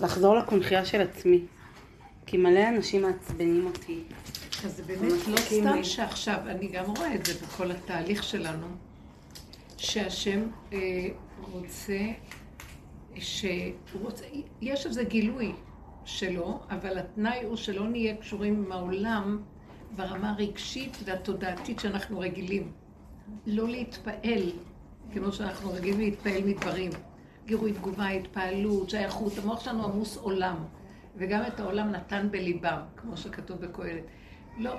לחזור לקונכייה של עצמי. כי מלא אנשים מעצבנים אותי. אז זה באמת לא סתם שעכשיו, אני גם רואה את זה בכל התהליך שלנו, שהשם אה, רוצה, שרוצה, יש איזה גילוי שלו, אבל התנאי הוא שלא נהיה קשורים עם העולם ברמה הרגשית והתודעתית שאנחנו רגילים. לא להתפעל, כמו שאנחנו רגילים להתפעל מדברים. גירוי תגובה, התפעלות, שייכות, המוח שלנו עמוס עולם. וגם את העולם נתן בליבם, כמו שכתוב בקהלת. לא,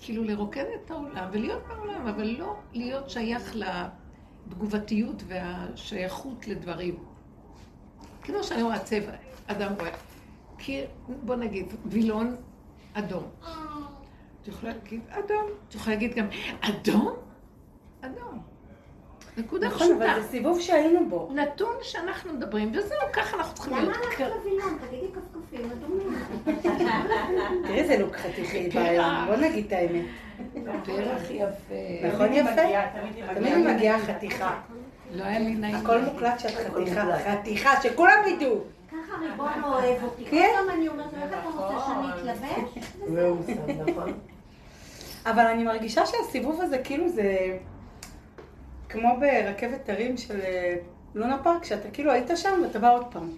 כאילו לרוקן את העולם ולהיות בעולם, אבל לא להיות שייך לתגובתיות והשייכות לדברים. כמו שאני רואה צבע, אדם רואה. כי, בוא נגיד, וילון אדום. את יכולה להגיד אדום, את יכולה להגיד גם אדום? אדום. נקודה נכון, פשוטה. אבל זה סיבוב שהיינו בו. נתון שאנחנו מדברים, וזהו, ככה אנחנו צריכים להיות. למה הלכת לווילון? תגידי כפכפים אדומים. תראי איזה לוק חתיכי היום, בוא נגיד את האמת. פרח יפה. נכון יפה? תמיד היא מגיעה חתיכה. לא היה לי נעים. הכל מוקלט שאת חתיכה. חתיכה, שכולם ידעו. ככה ריבון אוהב אותי. כל כן? פעם אני אומרת לו, איך אתה רוצה שאני אתלבש? נכון. אבל אני מרגישה שהסיבוב הזה כאילו זה כמו ברכבת הרים של אה, לונה פארק, שאתה כאילו היית שם ואתה בא עוד פעם.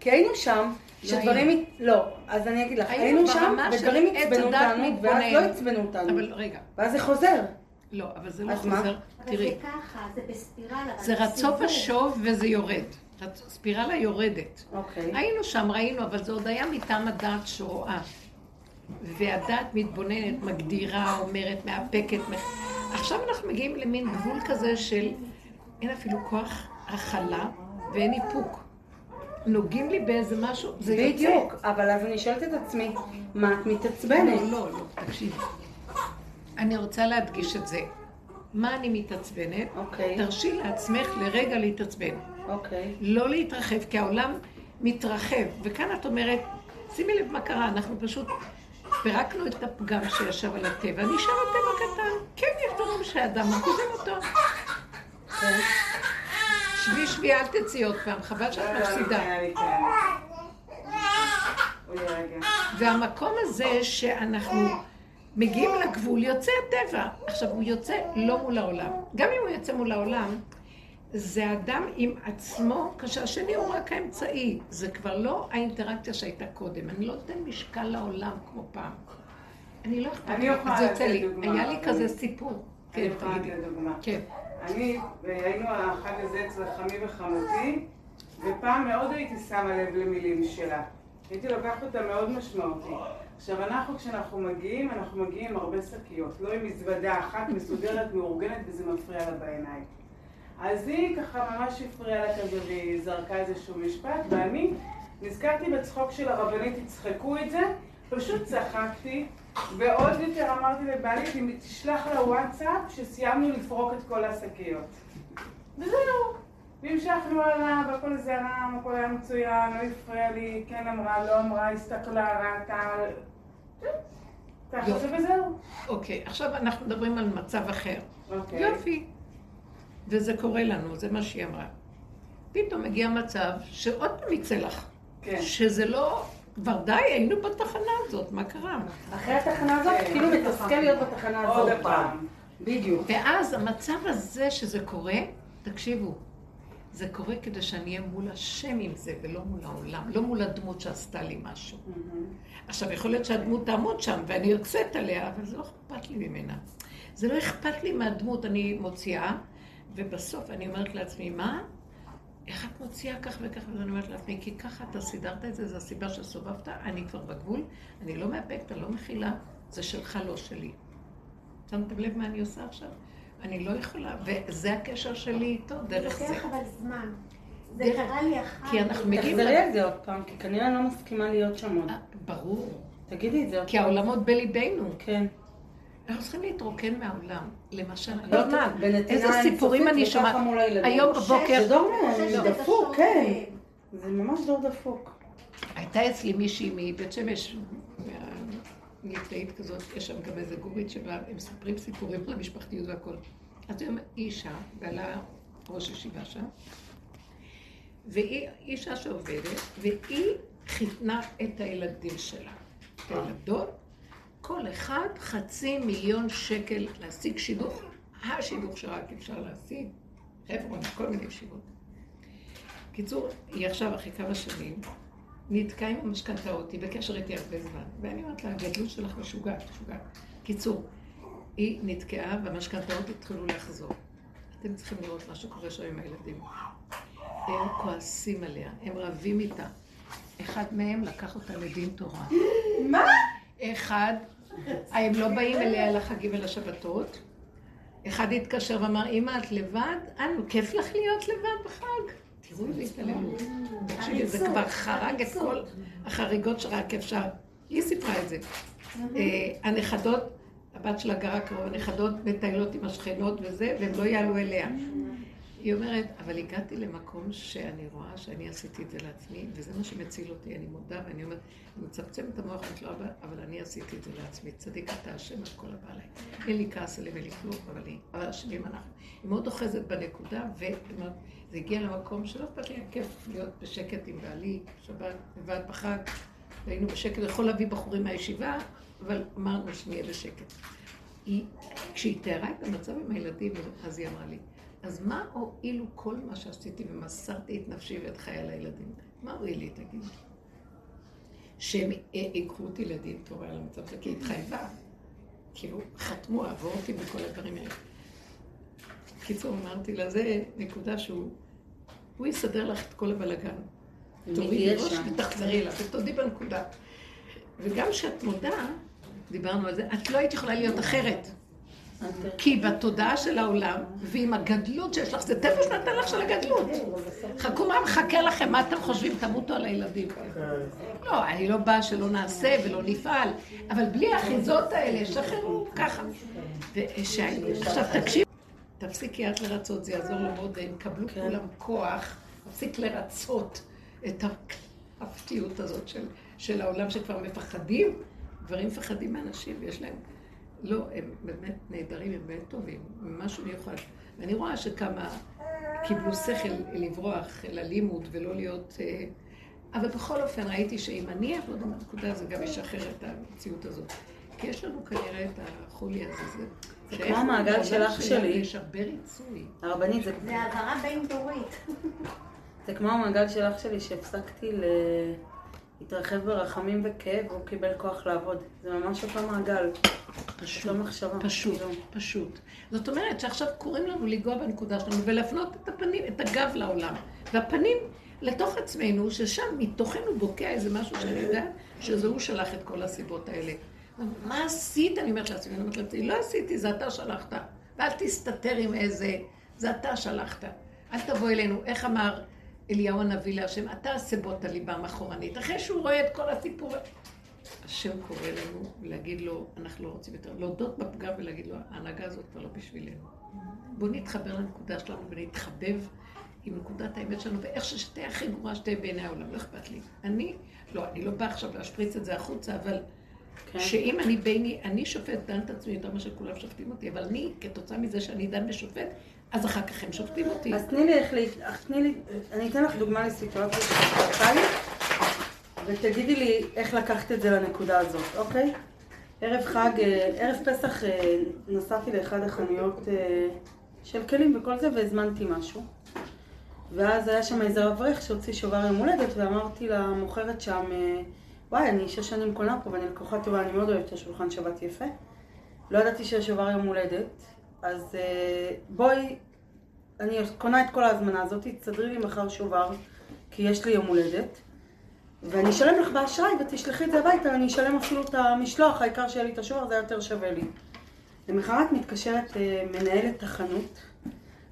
כי היינו שם, שדברים... הת- לא, אז אני אגיד לך, היינו היינו שם, ודברים עצבנו אותנו, ואז. לא עצבנו אותנו. אבל רגע, ואז זה חוזר. לא, אבל זה לא? חוזר. אבל תראי, זה ככה, זה בספירלה. אבל זה רצוף. ושוב וזה יורד. ספירלה יורדת. אוקיי. היינו שם, ראינו, אבל זה עוד היה מטעם הדעת שרואה. והדעת מתבוננת, מגדירה, אומרת, מאפקת. עכשיו אנחנו מגיעים למין גבול כזה של אין אפילו כוח הכלה ואין איפוק. נוגעים לי באיזה משהו, זה יוצא. בדיוק, אבל אז אני שואלת את עצמי, מה את מתעצבנת? לא, לא, לא, תקשיבי. אני רוצה להדגיש את זה. מה אני מתעצבנת? אוקיי. תרשי לעצמך לרגע להתעצבן. אוקיי. לא להתרחב, כי העולם מתרחב. וכאן את אומרת, שימי לב מה קרה, אנחנו פשוט פירקנו את הפגם שישב על הטבע. נשאר הטבע קטן. כן, יש דברים שאדם מקודם אותו. שבי שבי, אל תצאי עוד פעם, חבל שאת מפסידה. והמקום הזה שאנחנו מגיעים לגבול, יוצא הטבע. עכשיו, הוא יוצא לא מול העולם. גם אם הוא יוצא מול העולם, זה אדם עם עצמו, כשהשני הוא רק האמצעי. זה כבר לא האינטראקציה שהייתה קודם. אני לא נותן משקל לעולם כמו פעם. אני לא אכפת לי, זה יוצא לי. היה לי כזה סיפור. כן, אני יכולה. לתת דוגמה. כן. אני, והיינו החג הזה אצל חמי וחמותי, ופעם מאוד הייתי שמה לב למילים שלה. הייתי לוקחת אותה מאוד משמעותי. עכשיו, אנחנו, כשאנחנו מגיעים, אנחנו מגיעים עם הרבה שקיות. לא עם מזוודה אחת מסודרת, מאורגנת, וזה מפריע לה בעיניים. אז היא ככה ממש הפריעה לה כזה, והיא זרקה איזשהו משפט, ואני נזכרתי בצחוק של הרבנית, יצחקו את זה, פשוט צחקתי, ועוד יותר אמרתי לבעלי, תשלח לה וואטסאפ שסיימנו לפרוק את כל השקיות. וזהו. והמשכנו הלאה, והכל זרם, הכל היה מצוין, לא הפריע לי, כן אמרה, לא אמרה, הסתכלה, ראתה. ככה. זה וזהו. אוקיי, עכשיו אנחנו מדברים על מצב אחר. אוקיי. יופי. וזה קורה לנו, זה מה שהיא אמרה. פתאום מגיע מצב שעוד פעם יצא לך. כן. שזה לא... כבר די, היינו בתחנה הזאת, מה קרה? אחרי התחנה הזאת, כן. כאילו מתסכל להיות בתחנה הזאת. עוד פעם. בדיוק. ואז המצב הזה שזה קורה, תקשיבו, זה קורה כדי שאני אהיה מול השם עם זה, ולא מול העולם, לא מול הדמות שעשתה לי משהו. עכשיו, יכול להיות שהדמות תעמוד שם, ואני יוצאת עליה, אבל זה לא אכפת לי ממנה. זה לא אכפת לי מהדמות, אני מוציאה, ובסוף אני אומרת לעצמי, מה? איך את מוציאה כך וכך? ואני אומרת לעצמי, כי ככה אתה סידרת את זה, זו הסיבה שסובבת, אני כבר בגבול, אני לא מאפקת, אני לא מכילה, זה שלך, לא שלי. שמתם לב מה אני עושה עכשיו? אני לא יכולה, וזה הקשר שלי איתו, זה דרך זה. לוקח אבל זמן. זה קרה לי אחר כי אנחנו. מגיעים... תחזרי על זה עוד פעם, כי כנראה אני לא מסכימה להיות שם עוד. אה, ברור, תגידי את זה עוד כי העולמות בליבנו. כן. אנחנו צריכים להתרוקן מהעולם. למשל, לא, לא איזה סיפורים אני שומעת. היום בבוקר זה דור דפוק, כן. זה ממש דור דפוק. הייתה אצלי מישהי מבית שמש, ליטאית כזאת, יש שם גם איזה גורית שלה, הם מספרים סיפורים על המשפחתיות והכל. אז היום אישה, בעלה ראש ישיבה שם, והיא אישה שעובדת, והיא חיתנה את הילדים שלה. את הילדות, כל אחד חצי מיליון שקל להשיג שידוך, השידוך שרק אפשר להשיג, חבר'ה, כל מיני ישיבות. קיצור, היא עכשיו אחרי כמה שנים, נתקעה עם המשכנתאות, היא בקשר איתי הרבה זמן, ואני אומרת לה, הגדלות שלך משוגעת, משוגעת. קיצור, היא נתקעה והמשכנתאות התחילו לחזור. אתם צריכים לראות מה שקורה שם עם הילדים. הם כועסים עליה, הם רבים איתה. אחד מהם לקח אותה לדין תורה. מה? אחד, הם לא באים אליה לחגים ולשבתות. אחד התקשר ואמר, אמא, את לבד? אנו, כיף לך להיות לבד בחג? תראו איזה התעללות. תקשיבי, זה כבר חרג את כל החריגות שרק אפשר. היא סיפרה את זה. אה, הנכדות, הבת שלה גרה קרוב, הנכדות מטיילות עם השכנות וזה, והם לא יעלו אליה. היא אומרת, אבל הגעתי למקום שאני רואה שאני עשיתי את זה לעצמי, וזה מה שמציל אותי, אני מודה, ואני אומרת, אני מצמצמת את המוח, אני לא אבא, אבל אני עשיתי את זה לעצמי, צדיק אתה השם על כל הבא עליי. אין לי כעס עליהם, אין לי כלום, אבל אבל אשמים אנחנו. היא מאוד אוחזת בנקודה, וזה הגיע למקום שלא אכפת לי, כיף להיות בשקט עם בעלי, שבת, לבד בחג, והיינו בשקט, יכול להביא בחורים מהישיבה, אבל אמרנו שנהיה בשקט. היא, כשהיא תיארה את המצב עם הילדים, אז היא אמרה לי, אז מה הועילו כל מה שעשיתי ומסרתי את נפשי ואת חיי לילדים? מה הועיל לי, תגיד? שהם ייקחו אותי לדין תורה על המצב הזה, כי היא התחייבה. כאילו, חתמו, עבור אותי בכל הדברים האלה. בקיצור, אמרתי לה, זה נקודה שהוא, הוא יסדר לך את כל הבלגן. תורידי ראש ותחזרי אליו, ותודי בנקודה. וגם כשאת מודה, דיברנו על זה, את לא היית יכולה להיות אחרת. כי בתודעה של העולם, ועם הגדלות שיש לך, זה טבע שנתן לך של הגדלות. חכו מה מחכה לכם, מה אתם חושבים, תמותו על הילדים. לא, אני לא באה שלא נעשה ולא נפעל, אבל בלי האחיזות האלה, שחררו ככה. עכשיו תקשיב, תפסיקי את לרצות, זה יעזור לו מאוד, והם יקבלו כולם כוח, תפסיק לרצות את האפתיות הזאת של העולם שכבר מפחדים, גברים מפחדים מאנשים, ויש להם... לא, הם באמת נהדרים, הם באמת טובים, משהו מיוחד. ואני רואה שכמה קיבלו שכל לברוח אל הלימוד ולא להיות... אה, אבל בכל אופן ראיתי שאם אני אעבוד עם הנקודה זה גם ישחרר את המציאות הזאת. כי יש לנו כנראה את החולי הזה. זה, זה כמו המעגל של אח שלי. יש הרבה ריצוי. הרבנית, זה... זה העברה בין דורית. זה כמו המעגל של אח שלי שהפסקתי ל... התרחב ברחמים וכאב, הוא קיבל כוח לעבוד. זה ממש אותו מעגל. פשוט, מחשבה, פשוט, כאילו. פשוט. זאת אומרת שעכשיו קוראים לנו לנגוע בנקודה שלנו ולהפנות את הפנים, את הגב לעולם. והפנים לתוך עצמנו, ששם מתוכנו בוקע איזה משהו שאני יודעת שזה הוא שלח את כל הסיבות האלה. מה עשית? אני אומרת לעצמי, אני אומרת לעצמי, לא עשיתי, זה אתה שלחת. ואל תסתתר עם איזה, זה אתה שלחת. אל תבוא אלינו. איך אמר אליהו הנביא להשם, אתה את הליבה מאחורנית. אחרי שהוא רואה את כל הסיפור, השם קורא לנו להגיד לו, אנחנו לא רוצים יותר, להודות בפגם ולהגיד לו, ההנהגה הזאת כבר לא בשבילנו. בואו נתחבר לנקודה שלנו ונתחבב עם נקודת האמת שלנו, ואיך שתהיה הכי גרועה שתהיה בעיני העולם, לא אכפת לי. אני, לא, אני לא באה עכשיו להשפריץ את זה החוצה, אבל כן. שאם אני ביני, אני שופט, דן את עצמי יותר מאשר כולם שופטים אותי, אבל אני, כתוצאה מזה שאני דן ושופט, אז אחר כך הם שופטים אותי. אז תני לי איך, תני לי, אני אתן לך דוגמה לסיטואציה שקרתה לי, ותגידי לי איך לקחת את זה לנקודה הזאת, אוקיי? ערב חג, אה, ערב פסח אה, נסעתי לאחד החנויות אה, של כלים וכל זה והזמנתי משהו. ואז היה שם איזה אברך שהוציא שובר יום הולדת ואמרתי למוכרת שם, וואי, אני שש שנים קונה פה ואני לקוחה טובה, אני מאוד אוהבת את השולחן שבת יפה. לא ידעתי שיש שובר יום הולדת, אז בואי, אני קונה את כל ההזמנה הזאת, תסדרי לי מחר שובר, כי יש לי יום הולדת. ואני אשלם לך באשראי ותשלחי את זה הביתה, אני אשלם אפילו את המשלוח, העיקר שיהיה לי את השוער, זה יותר שווה לי. למחרת מתקשרת אה, מנהלת החנות,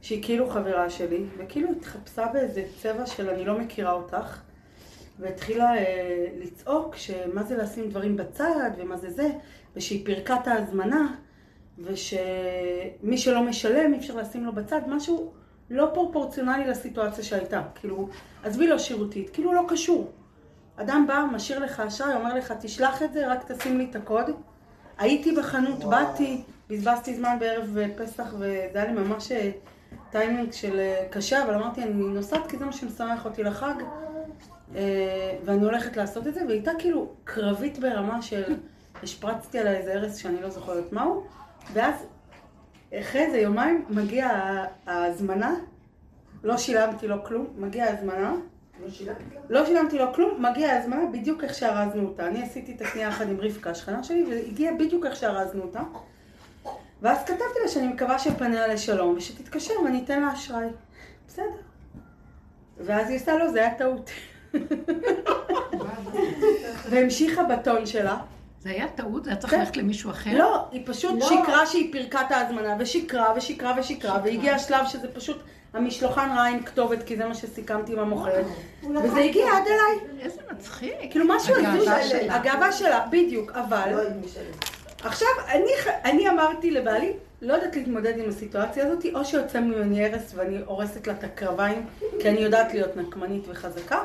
שהיא כאילו חברה שלי, וכאילו התחפשה באיזה צבע של אני לא מכירה אותך, והתחילה אה, לצעוק שמה זה לשים דברים בצד ומה זה זה, ושהיא פירקה את ההזמנה, ושמי שלא משלם אי אפשר לשים לו בצד, משהו לא פרופורציונלי לסיטואציה שהייתה. כאילו, עזבי לא שירותית, כאילו לא קשור. אדם בא, משאיר לך אשראי, אומר לך, תשלח את זה, רק תשים לי את הקוד. הייתי בחנות, וואו. באתי, בזבזתי זמן בערב פסח, וזה היה לי ממש... טיימינג של אה, קשה, אבל אמרתי, אני נוסעת כי זה מה שמשמח אותי לחג, אה, ואני הולכת לעשות את זה, והיא הייתה כאילו קרבית ברמה של, השפרצתי עליה איזה ארס שאני לא זוכרת מהו, ואז אחרי איזה יומיים מגיעה ההזמנה, לא שילמתי לו כלום, מגיעה ההזמנה, לא שילמתי לו כלום, מגיעה ההזמנה בדיוק איך שארזנו אותה. אני עשיתי את הקנייה יחד עם רבקה, השכנה שלי, והגיעה בדיוק איך שארזנו אותה. ואז כתבתי לה שאני מקווה שפניה לשלום, ושתתקשר ואני אתן לה אשראי. בסדר. ואז היא עשתה לו, זה היה טעות. והמשיכה בטון שלה. זה היה טעות? זה היה צריך כן. ללכת למישהו אחר? לא, היא פשוט לא. שיקרה שהיא פירקה את ההזמנה, ושיקרה ושיקרה ושיקרה, והגיע השלב שזה פשוט, המשלוחן ראה עם כתובת, כי זה מה שסיכמתי עם המוכרת. וזה הגיע עד אליי. איזה מצחיק. כאילו משהו הגאווה הזוי, שלה. הגאווה שלה, בדיוק, אבל... עכשיו, אני, אני אמרתי לבעלי, לא יודעת להתמודד עם הסיטואציה הזאת, או שיוצא ממני הרס ואני הורסת לה את הקרביים, כי אני יודעת להיות נקמנית וחזקה,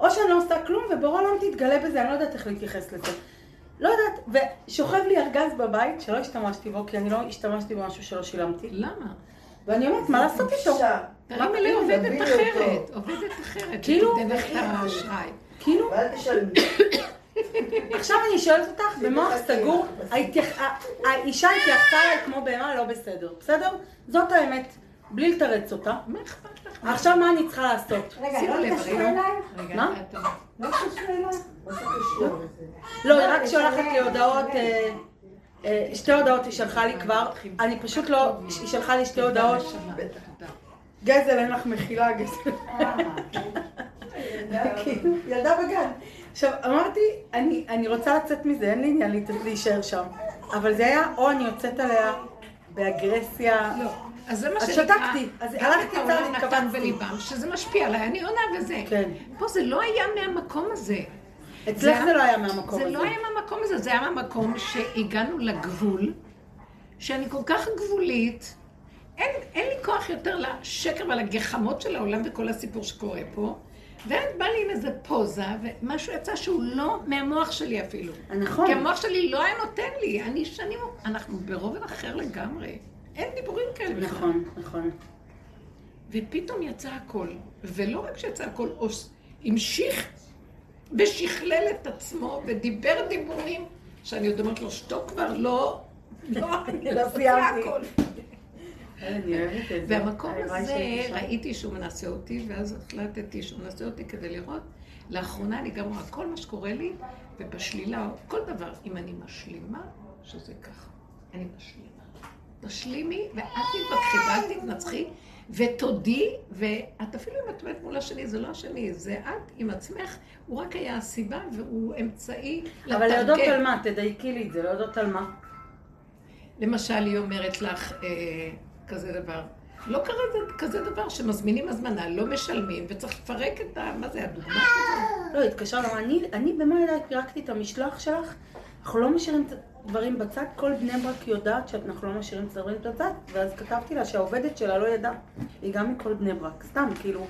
או שאני לא עושה כלום ובורא עולם תתגלה בזה, אני לא יודעת איך להתייחס לזה. לא יודעת, ושוכב לי ארגז בבית שלא השתמשתי בו, כי אני לא השתמשתי במשהו שלא שילמתי, למה? ואני אומרת, מה לעשות איתו? תרימי לי עובדת אחרת, עובדת אחרת, כאילו-. כאילו, ואל תשלמי. עכשיו אני שואלת אותך, במוח סגור, האישה התייחסה אליי כמו בהמה לא בסדר, בסדר? זאת האמת, בלי לתרץ אותה. מה אכפת לך? עכשיו מה אני צריכה לעשות? רגע, לא התקשרו רגע. אליי? רגע, מה? לא התקשרו אליי? מה זה קשור? לא, היא רק שולחת לי הודעות, אה, אה, שתי הודעות היא שלחה לי כבר, אני פשוט לא, היא שלחה לי שתי הודעות. גזל אין לך מחילה, גזל. אה, כאילו, ילדה בגן. עכשיו, אמרתי, אני, אני רוצה לצאת מזה, אין לי עניין להישאר שם. אבל זה היה, או אני יוצאת עליה באגרסיה. לא, אז זה מה אז שנקרא, שתקתי, אז הלכתי צעד. בליבם, שזה משפיע עליי, אני עונה וזה. כן. פה זה לא היה מהמקום הזה. אצלך זה לא היה מהמקום זה הזה. לא היה מהמקום הזה, זה היה מהמקום שהגענו לגבול, שאני כל כך גבולית, אין, אין לי כוח יותר לשקר ולגחמות של העולם וכל הסיפור שקורה פה, ואז בא לי עם איזה פוזה, ומשהו יצא שהוא לא מהמוח שלי אפילו. נכון. כי המוח שלי לא היה נותן לי, אני שנים, אנחנו ברובד אחר לגמרי. אין דיבורים כאלה. נכון, נכון. ופתאום יצא הכל, ולא רק שיצא הכל, המשיך ושכלל את עצמו ודיבר דיבורים שאני עוד אומרת לו, שתוק כבר, לא, לא, אני לא לא סיימתי. זה. והמקום הזה. ראיתי שהוא מנסה אותי, ואז החלטתי שהוא מנסה אותי כדי לראות. לאחרונה אני גם רואה כל מה שקורה לי, ובשלילה, כל דבר, אם אני משלימה, שזה ככה. אני משלימה. תשלימי, ואל תתווכחי ואל תתנצחי, ותודי, ואת אפילו אם את עומדת מול השני, זה לא השני, זה את עם עצמך, הוא רק היה הסיבה והוא אמצעי אבל להודות לתרגם. על מה? תדייקי לי את זה, להודות על מה? למשל, היא אומרת לך אה, כזה דבר. לא קרה זה- כזה דבר שמזמינים הזמנה, לא משלמים, וצריך לפרק את ה... מה זה, הדוגמה כזאת? לא, התקשר למה, אני, אני אליי פירקתי את המשלוח שלך, אנחנו לא משאירים את הדברים בצד, כל בני ברק יודעת שאנחנו לא משאירים את הדברים בצד, ואז כתבתי לה שהעובדת שלה לא ידעה, היא גם מכל בני ברק, סתם, כאילו,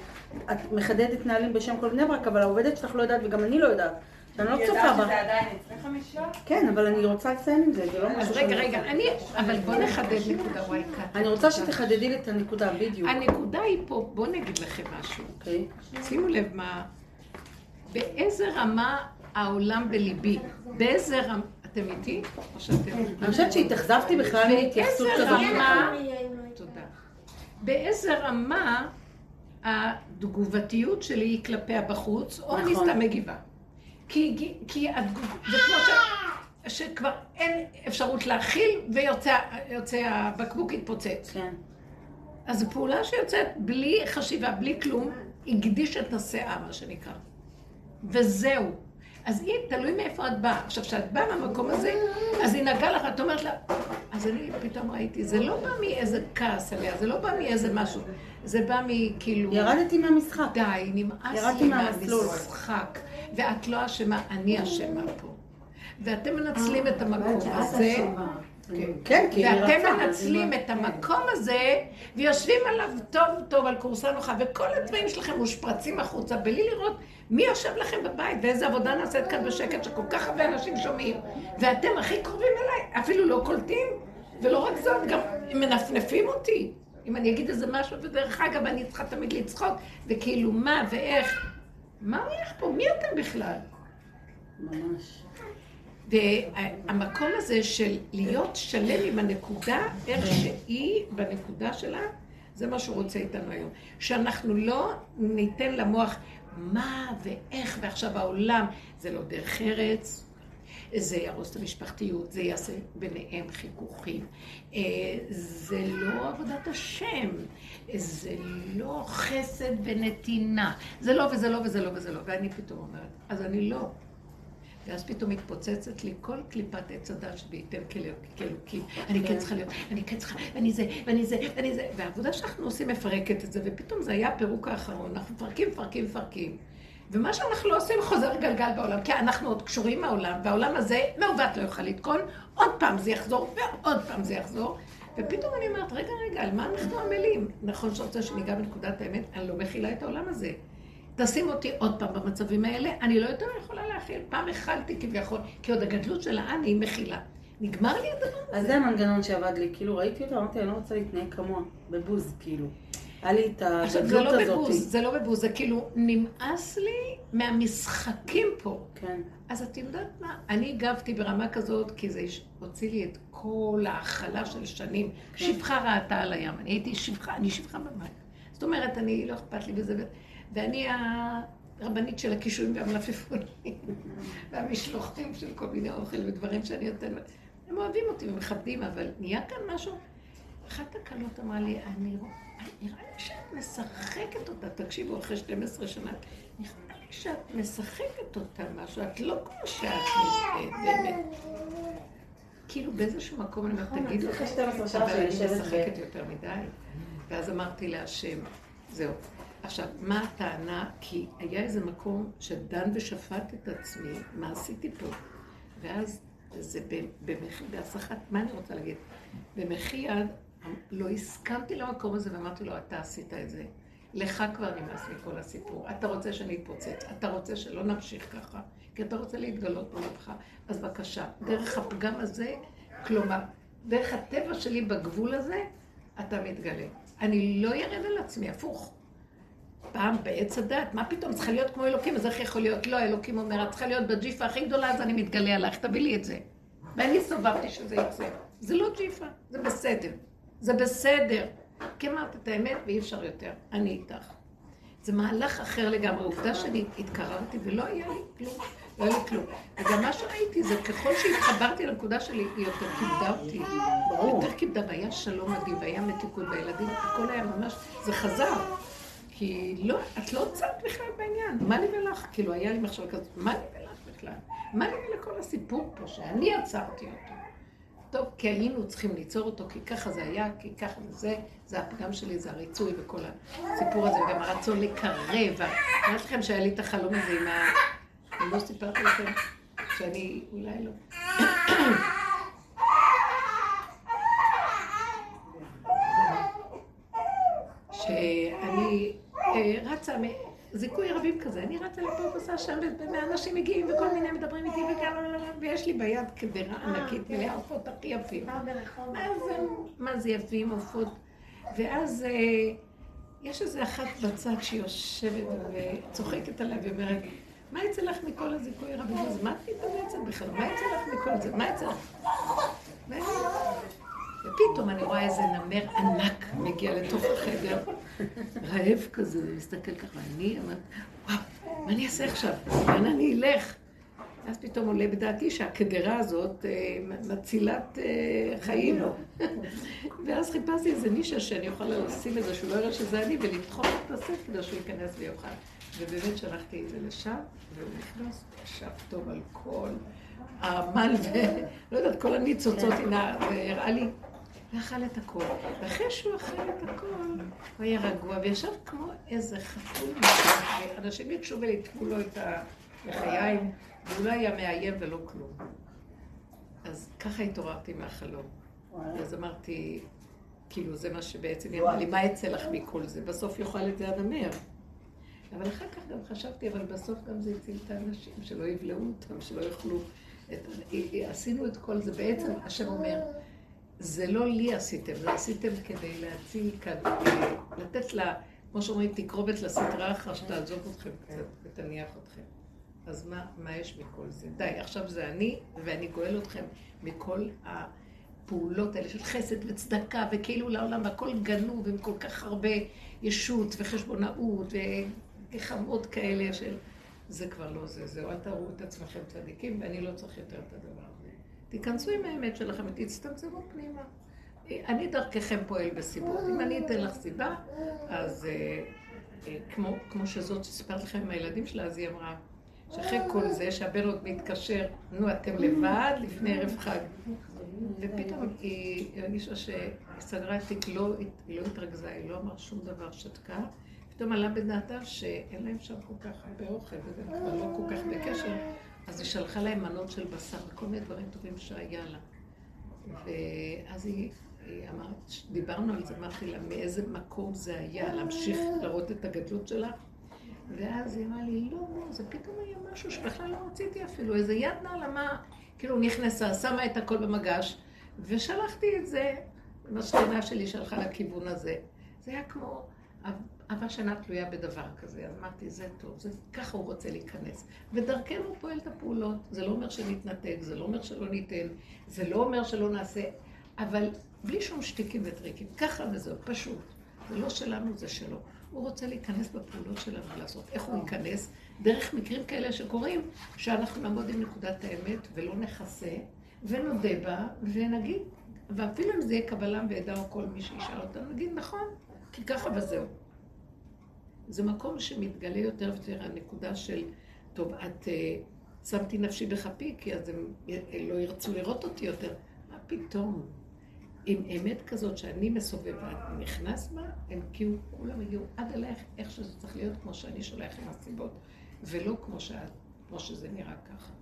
את מחדדת נהלים בשם כל בני ברק, אבל העובדת שלך לא יודעת וגם אני לא יודעת, שאני לא צופה ידעת בה. שזה עדיין אצלך המשלוח? כן, אבל אני רוצה לסיים עם זה, זה לא משהו אז שאני רגע. רגע, אני... אבל בוא נחדד נקודה, וואי, קטי. אני רוצה שתחדדי לי את הנקודה, בדיוק. הנקודה היא פה, בואו נגיד לכם משהו. אוקיי? שימו לב מה... באיזה רמה העולם בליבי? באיזה רמה... אתם איתי? או שאתם... אני חושבת שהתאכזבתי בכלל מהתייחסות כזאת. תודה. באיזה רמה התגובתיות שלי היא כלפי הבחוץ, או אני נכון. סתם מגיבה. כי, כי התגוב... זה כמו ש... שכבר אין אפשרות להכיל, ויוצא יוצא הבקבוק התפוצץ. כן. אז זו פעולה שיוצאת בלי חשיבה, בלי כלום, הקדיש את הסאה, מה שנקרא. וזהו. אז היא, תלוי מאיפה את באה. עכשיו, כשאת באה מהמקום הזה, אז היא נגעה לך, את אומרת לה, אז אני פתאום ראיתי, זה לא בא מאיזה כעס עליה, זה לא בא מאיזה משהו, זה בא מכאילו, ירדתי מהמשחק. די, נמאס לי. מהמשחק, ואת לא אשמה, אני אשמה פה. ואתם מנצלים את המקום הזה. אשמה. כן, כי היא ואתם. מנצלים את המקום הזה, ויושבים עליו טוב טוב על כורסה נוחה, וכל הדברים שלכם מושפרצים החוצה, בלי לראות מי יושב לכם בבית, ואיזה עבודה נעשית כאן בשקט, שכל כך הרבה אנשים שומעים, ואתם הכי קרובים אליי, אפילו לא קולטים, ולא רק זאת, גם מנפנפים אותי. אם אני אגיד איזה משהו, ודרך אגב, אני צריכה תמיד לצחוק, וכאילו מה ואיך. מה הולך פה? מי אתם בכלל? ממש. והמקום הזה של להיות שלם עם הנקודה, איך שהיא בנקודה שלה, זה מה שהוא רוצה איתנו היום. שאנחנו לא ניתן למוח מה ואיך ועכשיו העולם, זה לא דרך ארץ, זה יהרוס את המשפחתיות, זה יעשה ביניהם חיכוכים. אה, זה לא עבודת השם, זה לא חסד ונתינה. זה לא וזה לא וזה לא וזה לא. ואני פתאום אומרת, אז אני לא. ואז פתאום מתפוצצת לי כל קליפת עץ הדש וייתן כאלוקים. אני כן צריכה להיות, אני כן צריכה, ואני זה, ואני זה, ואני זה. והעבודה שאנחנו עושים מפרקת את זה, ופתאום זה היה הפירוק האחרון. אנחנו מפרקים, מפרקים, מפרקים. ומה שאנחנו לא עושים חוזר גלגל בעולם, כי אנחנו עוד קשורים מהעולם, והעולם הזה מעוות לא יוכל לתקון, עוד פעם זה יחזור, ועוד פעם זה יחזור. ופתאום אני אומרת, רגע, רגע, על מה אנחנו עמלים? נכון שרוצה שניגע בנקודת האמת, אני לא מכילה את העולם הזה. תשים אותי עוד פעם במצבים האלה, אני לא יותר יכולה להכיל. פעם הכלתי כביכול, כי עוד הגדלות של האני היא מכילה. נגמר לי הדבר הזה. אז זה המנגנון שעבד לי, כאילו ראיתי אותו, אמרתי, אני לא רוצה להתנהג כמוה, בבוז, כאילו. היה לי את הגדלות הזאת. לא בבוז, זה לא בבוז, זה כאילו, נמאס לי מהמשחקים פה. כן. אז את יודעת מה? אני הגבתי ברמה כזאת, כי זה הוציא לי את כל ההכלה של שנים. כן. שפחה ראתה על הים, אני הייתי שפחה, אני שפחה במים. זאת אומרת, אני, לא אכפת לי בזה. ואני הרבנית של הקישואים והמלפפונים, והמשלוחים של כל מיני אוכל ודברים שאני נותנת. הם אוהבים אותי ומכבדים, אבל נהיה כאן משהו. אחת הקלות אמרה לי, אני נראה לי שאת משחקת אותה, תקשיבו, אחרי 12 שנה, נראה לי שאת משחקת אותה משהו, את לא כמו שאת באמת. כאילו באיזשהו מקום אני אומרת, נכון, תגידו, אבל אני משחקת יותר מדי. ואז אמרתי להשם, זהו. עכשיו, מה הטענה? כי היה איזה מקום שדן ושפט את עצמי, מה עשיתי פה? ואז זה במחי, בהסחת, מה אני רוצה להגיד? במחי יד לא הסכמתי למקום הזה ואמרתי לו, אתה עשית את זה. לך כבר נמאס מכל הסיפור. אתה רוצה שאני אתפוצץ, אתה רוצה שלא נמשיך ככה, כי אתה רוצה להתגלות בלבך. אז בבקשה, דרך הפגם הזה, כלומר, דרך הטבע שלי בגבול הזה, אתה מתגלה. אני לא ירד על עצמי, הפוך. פעם בעץ הדת, מה פתאום, צריכה להיות כמו אלוקים, אז איך יכול להיות? לא, אלוקים אומר, את צריכה להיות בג'יפה הכי גדולה, אז אני מתגלה עלייך, תביא לי את זה. ואני סובבתי שזה יצא. זה לא ג'יפה, זה בסדר. זה בסדר. כי אמרת את האמת ואי אפשר יותר, אני איתך. זה מהלך אחר לגמרי. עובדה שאני התקררתי ולא היה לי כלום. לא היה לי כלום. וגם מה שראיתי זה ככל שהתחברתי לנקודה שלי, היא יותר כיבדה אותי. ברור. יותר כיבדה, והיה שלום מדהים, והיה מתיקות, והילדים, הכל היה ממש, זה חזר. כי לא, את לא צעת בכלל בעניין. מה לי ולך? כאילו, היה לי מחשב כזה, מה לי ולך בכלל? מה לי ולכל הסיפור פה, שאני עצרתי אותו? טוב, כי היינו צריכים ליצור אותו, כי ככה זה היה, כי ככה זה, זה הפגם שלי, זה הריצוי וכל הסיפור הזה, וגם הרצון לקרב. אומרת לכם שהיה לי את החלום הזה עם ה... אני לא סיפרתי לכם שאני, אולי לא. שאני רצה זיכוי רבים כזה, אני רצה לפה ועושה שם, ואנשים מגיעים וכל מיני מדברים איתי וגם, ויש לי ביד קדרה אה, ענקית מלאה כן. עופות הכי יפים. מה זה יפים עופות? ואז אה, יש איזה אחת בצד שיושבת וצוחקת עליה ואומרת, מה יצא לך מכל הזיכוי רבים? אז מה את מתאמצת בכלל? מה יצא לך מכל זה? מה יצא לך? ופתאום אני רואה איזה נמר ענק מגיע לתוך החדר, רעב כזה, ומסתכל ככה, ואני אומרת, וואו, מה אני אעשה עכשיו? לאן אני אלך? ואז פתאום עולה בדעתי שהקדרה הזאת אה, מצילת אה, חיים. ואז חיפשתי איזה נישה שאני יכולה לשים את זה, שהוא לא יראה שזה אני, ולדחוף את הסף כדי שהוא ייכנס ויאכל. ובאמת שלחתי את זה לשם, והוא נכנס, ישב טוב על כל העמל, ולא יודעת, כל הניצוצות, הנה, והראה לי ואכל את הכל. ואחרי שהוא אכל את הכל, הוא היה רגוע, וישב כמו איזה חתול, ואנשים יקשו וליטפו לו את הלחיים, והוא לא היה מאיים ולא כלום. אז ככה התעוררתי מהחלום. אז אמרתי, כאילו, זה מה שבעצם היא אמרה לי, מה יצא לך מכל זה? בסוף יאכל את זה הנמר. אבל אחר כך גם חשבתי, אבל בסוף גם זה הציל את האנשים, שלא יבלעו אותם, שלא יאכלו. עשינו את כל זה, בעצם השם אומר, זה לא לי עשיתם, זה עשיתם כדי להציל כאן, לתת לה, כמו שאומרים, תקרובת לסדרה אחר שתעזוב אתכם קצת ותניח אתכם. אז מה, מה יש מכל זה? די, עכשיו זה אני, ואני גואל אתכם מכל הפעולות האלה של חסד וצדקה, וכאילו לעולם, והכל גנוב עם כל כך הרבה ישות וחשבונאות וגחמות כאלה של... זה כבר לא זה, זהו, אל תראו את עצמכם צדיקים, ואני לא צריך יותר את הדבר. תיכנסו עם האמת שלכם ותצטמצמו פנימה. אני דרככם פועל בסיבות. אם אני אתן לך סיבה, אז אה, אה, כמו, כמו שזאת שסיפרת לכם עם הילדים שלה, אז היא אמרה, שאחרי כל זה, שהבן עוד מתקשר, נו, אתם לבד לפני ערב חג. ופתאום היא הרגישה שהיא סגרה את תיק, לא, לא התרכזה, היא לא אמרה שום דבר, שתקה. פתאום עלה בדעתה שאין להם שם כל כך הרבה אוכל, וזה כבר לא כל כך בקשר, אז היא שלחה להם מנות של בשר וכל מיני דברים טובים שהיה לה. ואז היא, היא אמרת, דיברנו על זה, אמרתי לה, מאיזה מקום זה היה, להמשיך לראות את הגדלות שלה? ואז היא אמרה לי, לא, לא, זה פתאום היה משהו שבכלל לא רציתי אפילו, איזה יד נעלמה, כאילו נכנסה, שמה את הכל במגש, ושלחתי את זה, השכנה שלי שלחה לכיוון הזה. זה היה כמו אהבה שאינה תלויה בדבר כזה. אז אמרתי, זה טוב, זה, ככה הוא רוצה להיכנס. ודרכנו הוא פועל את הפעולות. זה לא אומר שנתנתק, זה לא אומר שלא ניתן, זה לא אומר שלא נעשה, אבל בלי שום שטיקים וטריקים. ככה וזהו, פשוט. זה לא שלנו, זה שלו. הוא רוצה להיכנס בפעולות שלנו ולעשות. איך הוא ייכנס? דרך מקרים כאלה שקורים, שאנחנו נעמוד עם נקודת האמת ולא נכסה, ונודה בה, ונגיד, ואפילו אם זה יהיה קבלם ועדה או כל מי שישאל אותנו, נגיד נכון, כי ככה וזהו. זה מקום שמתגלה יותר ויותר הנקודה של, טוב, את uh, שמתי נפשי בכפי, כי אז הם לא ירצו לראות אותי יותר. מה פתאום? עם אמת כזאת שאני מסובב ואת נכנס בה, הם כאילו, כולם הגיעו עד אלייך, איך שזה צריך להיות, כמו שאני שולח עם הסיבות, ולא כמו, שאת, כמו שזה נראה ככה.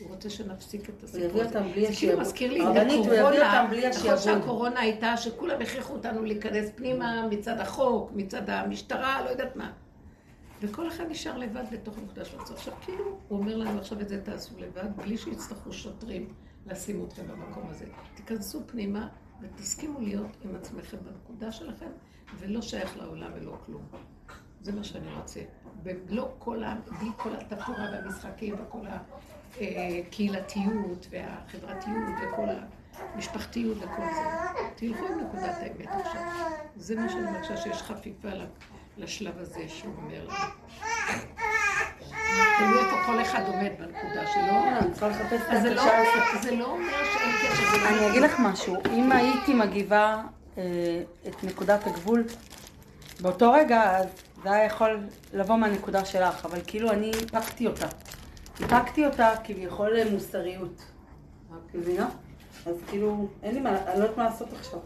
הוא רוצה שנפסיק את הסיפור הזה. הוא יביא אותם בלי השיעבוד. זה כאילו מזכיר לי את הקורונה. נכון שהקורונה הייתה שכולם הכריחו אותנו להיכנס פנימה מצד החוק, מצד המשטרה, לא יודעת מה. וכל אחד נשאר לבד בתוך הנקודה שלו. עכשיו כאילו, הוא אומר לנו עכשיו את זה תעשו לבד, בלי שיצטרכו שוטרים לשים אתכם במקום הזה. תיכנסו פנימה ותסכימו להיות עם עצמכם בנקודה שלכם, ולא שייך לעולם ולא כלום. זה מה שאני רוצה. ולא כל ה... בלי כל התפאורה והמשחקים וכל הקהילתיות והחברתיות וכל המשפחתיות וכל זה. תלכו עם נקודת האמת עכשיו. זה מה שאני מרגישה שיש חפיפה לשלב הזה שהוא אומר לנו. תלוי איפה כל אחד עומד בנקודה שלו. לא, לא-. זה לא אומר שאין קשר. אני אגיד לך משהו, אם הייתי מגיבה אה, את נקודת הגבול באותו רגע, אז זה היה יכול לבוא מהנקודה שלך, אבל כאילו אני איפקתי אותה. איפקתי אותה כביכול מוסריות. מבינה? אז כאילו, אין לי מה, אני לא יודעת מה לעשות עכשיו.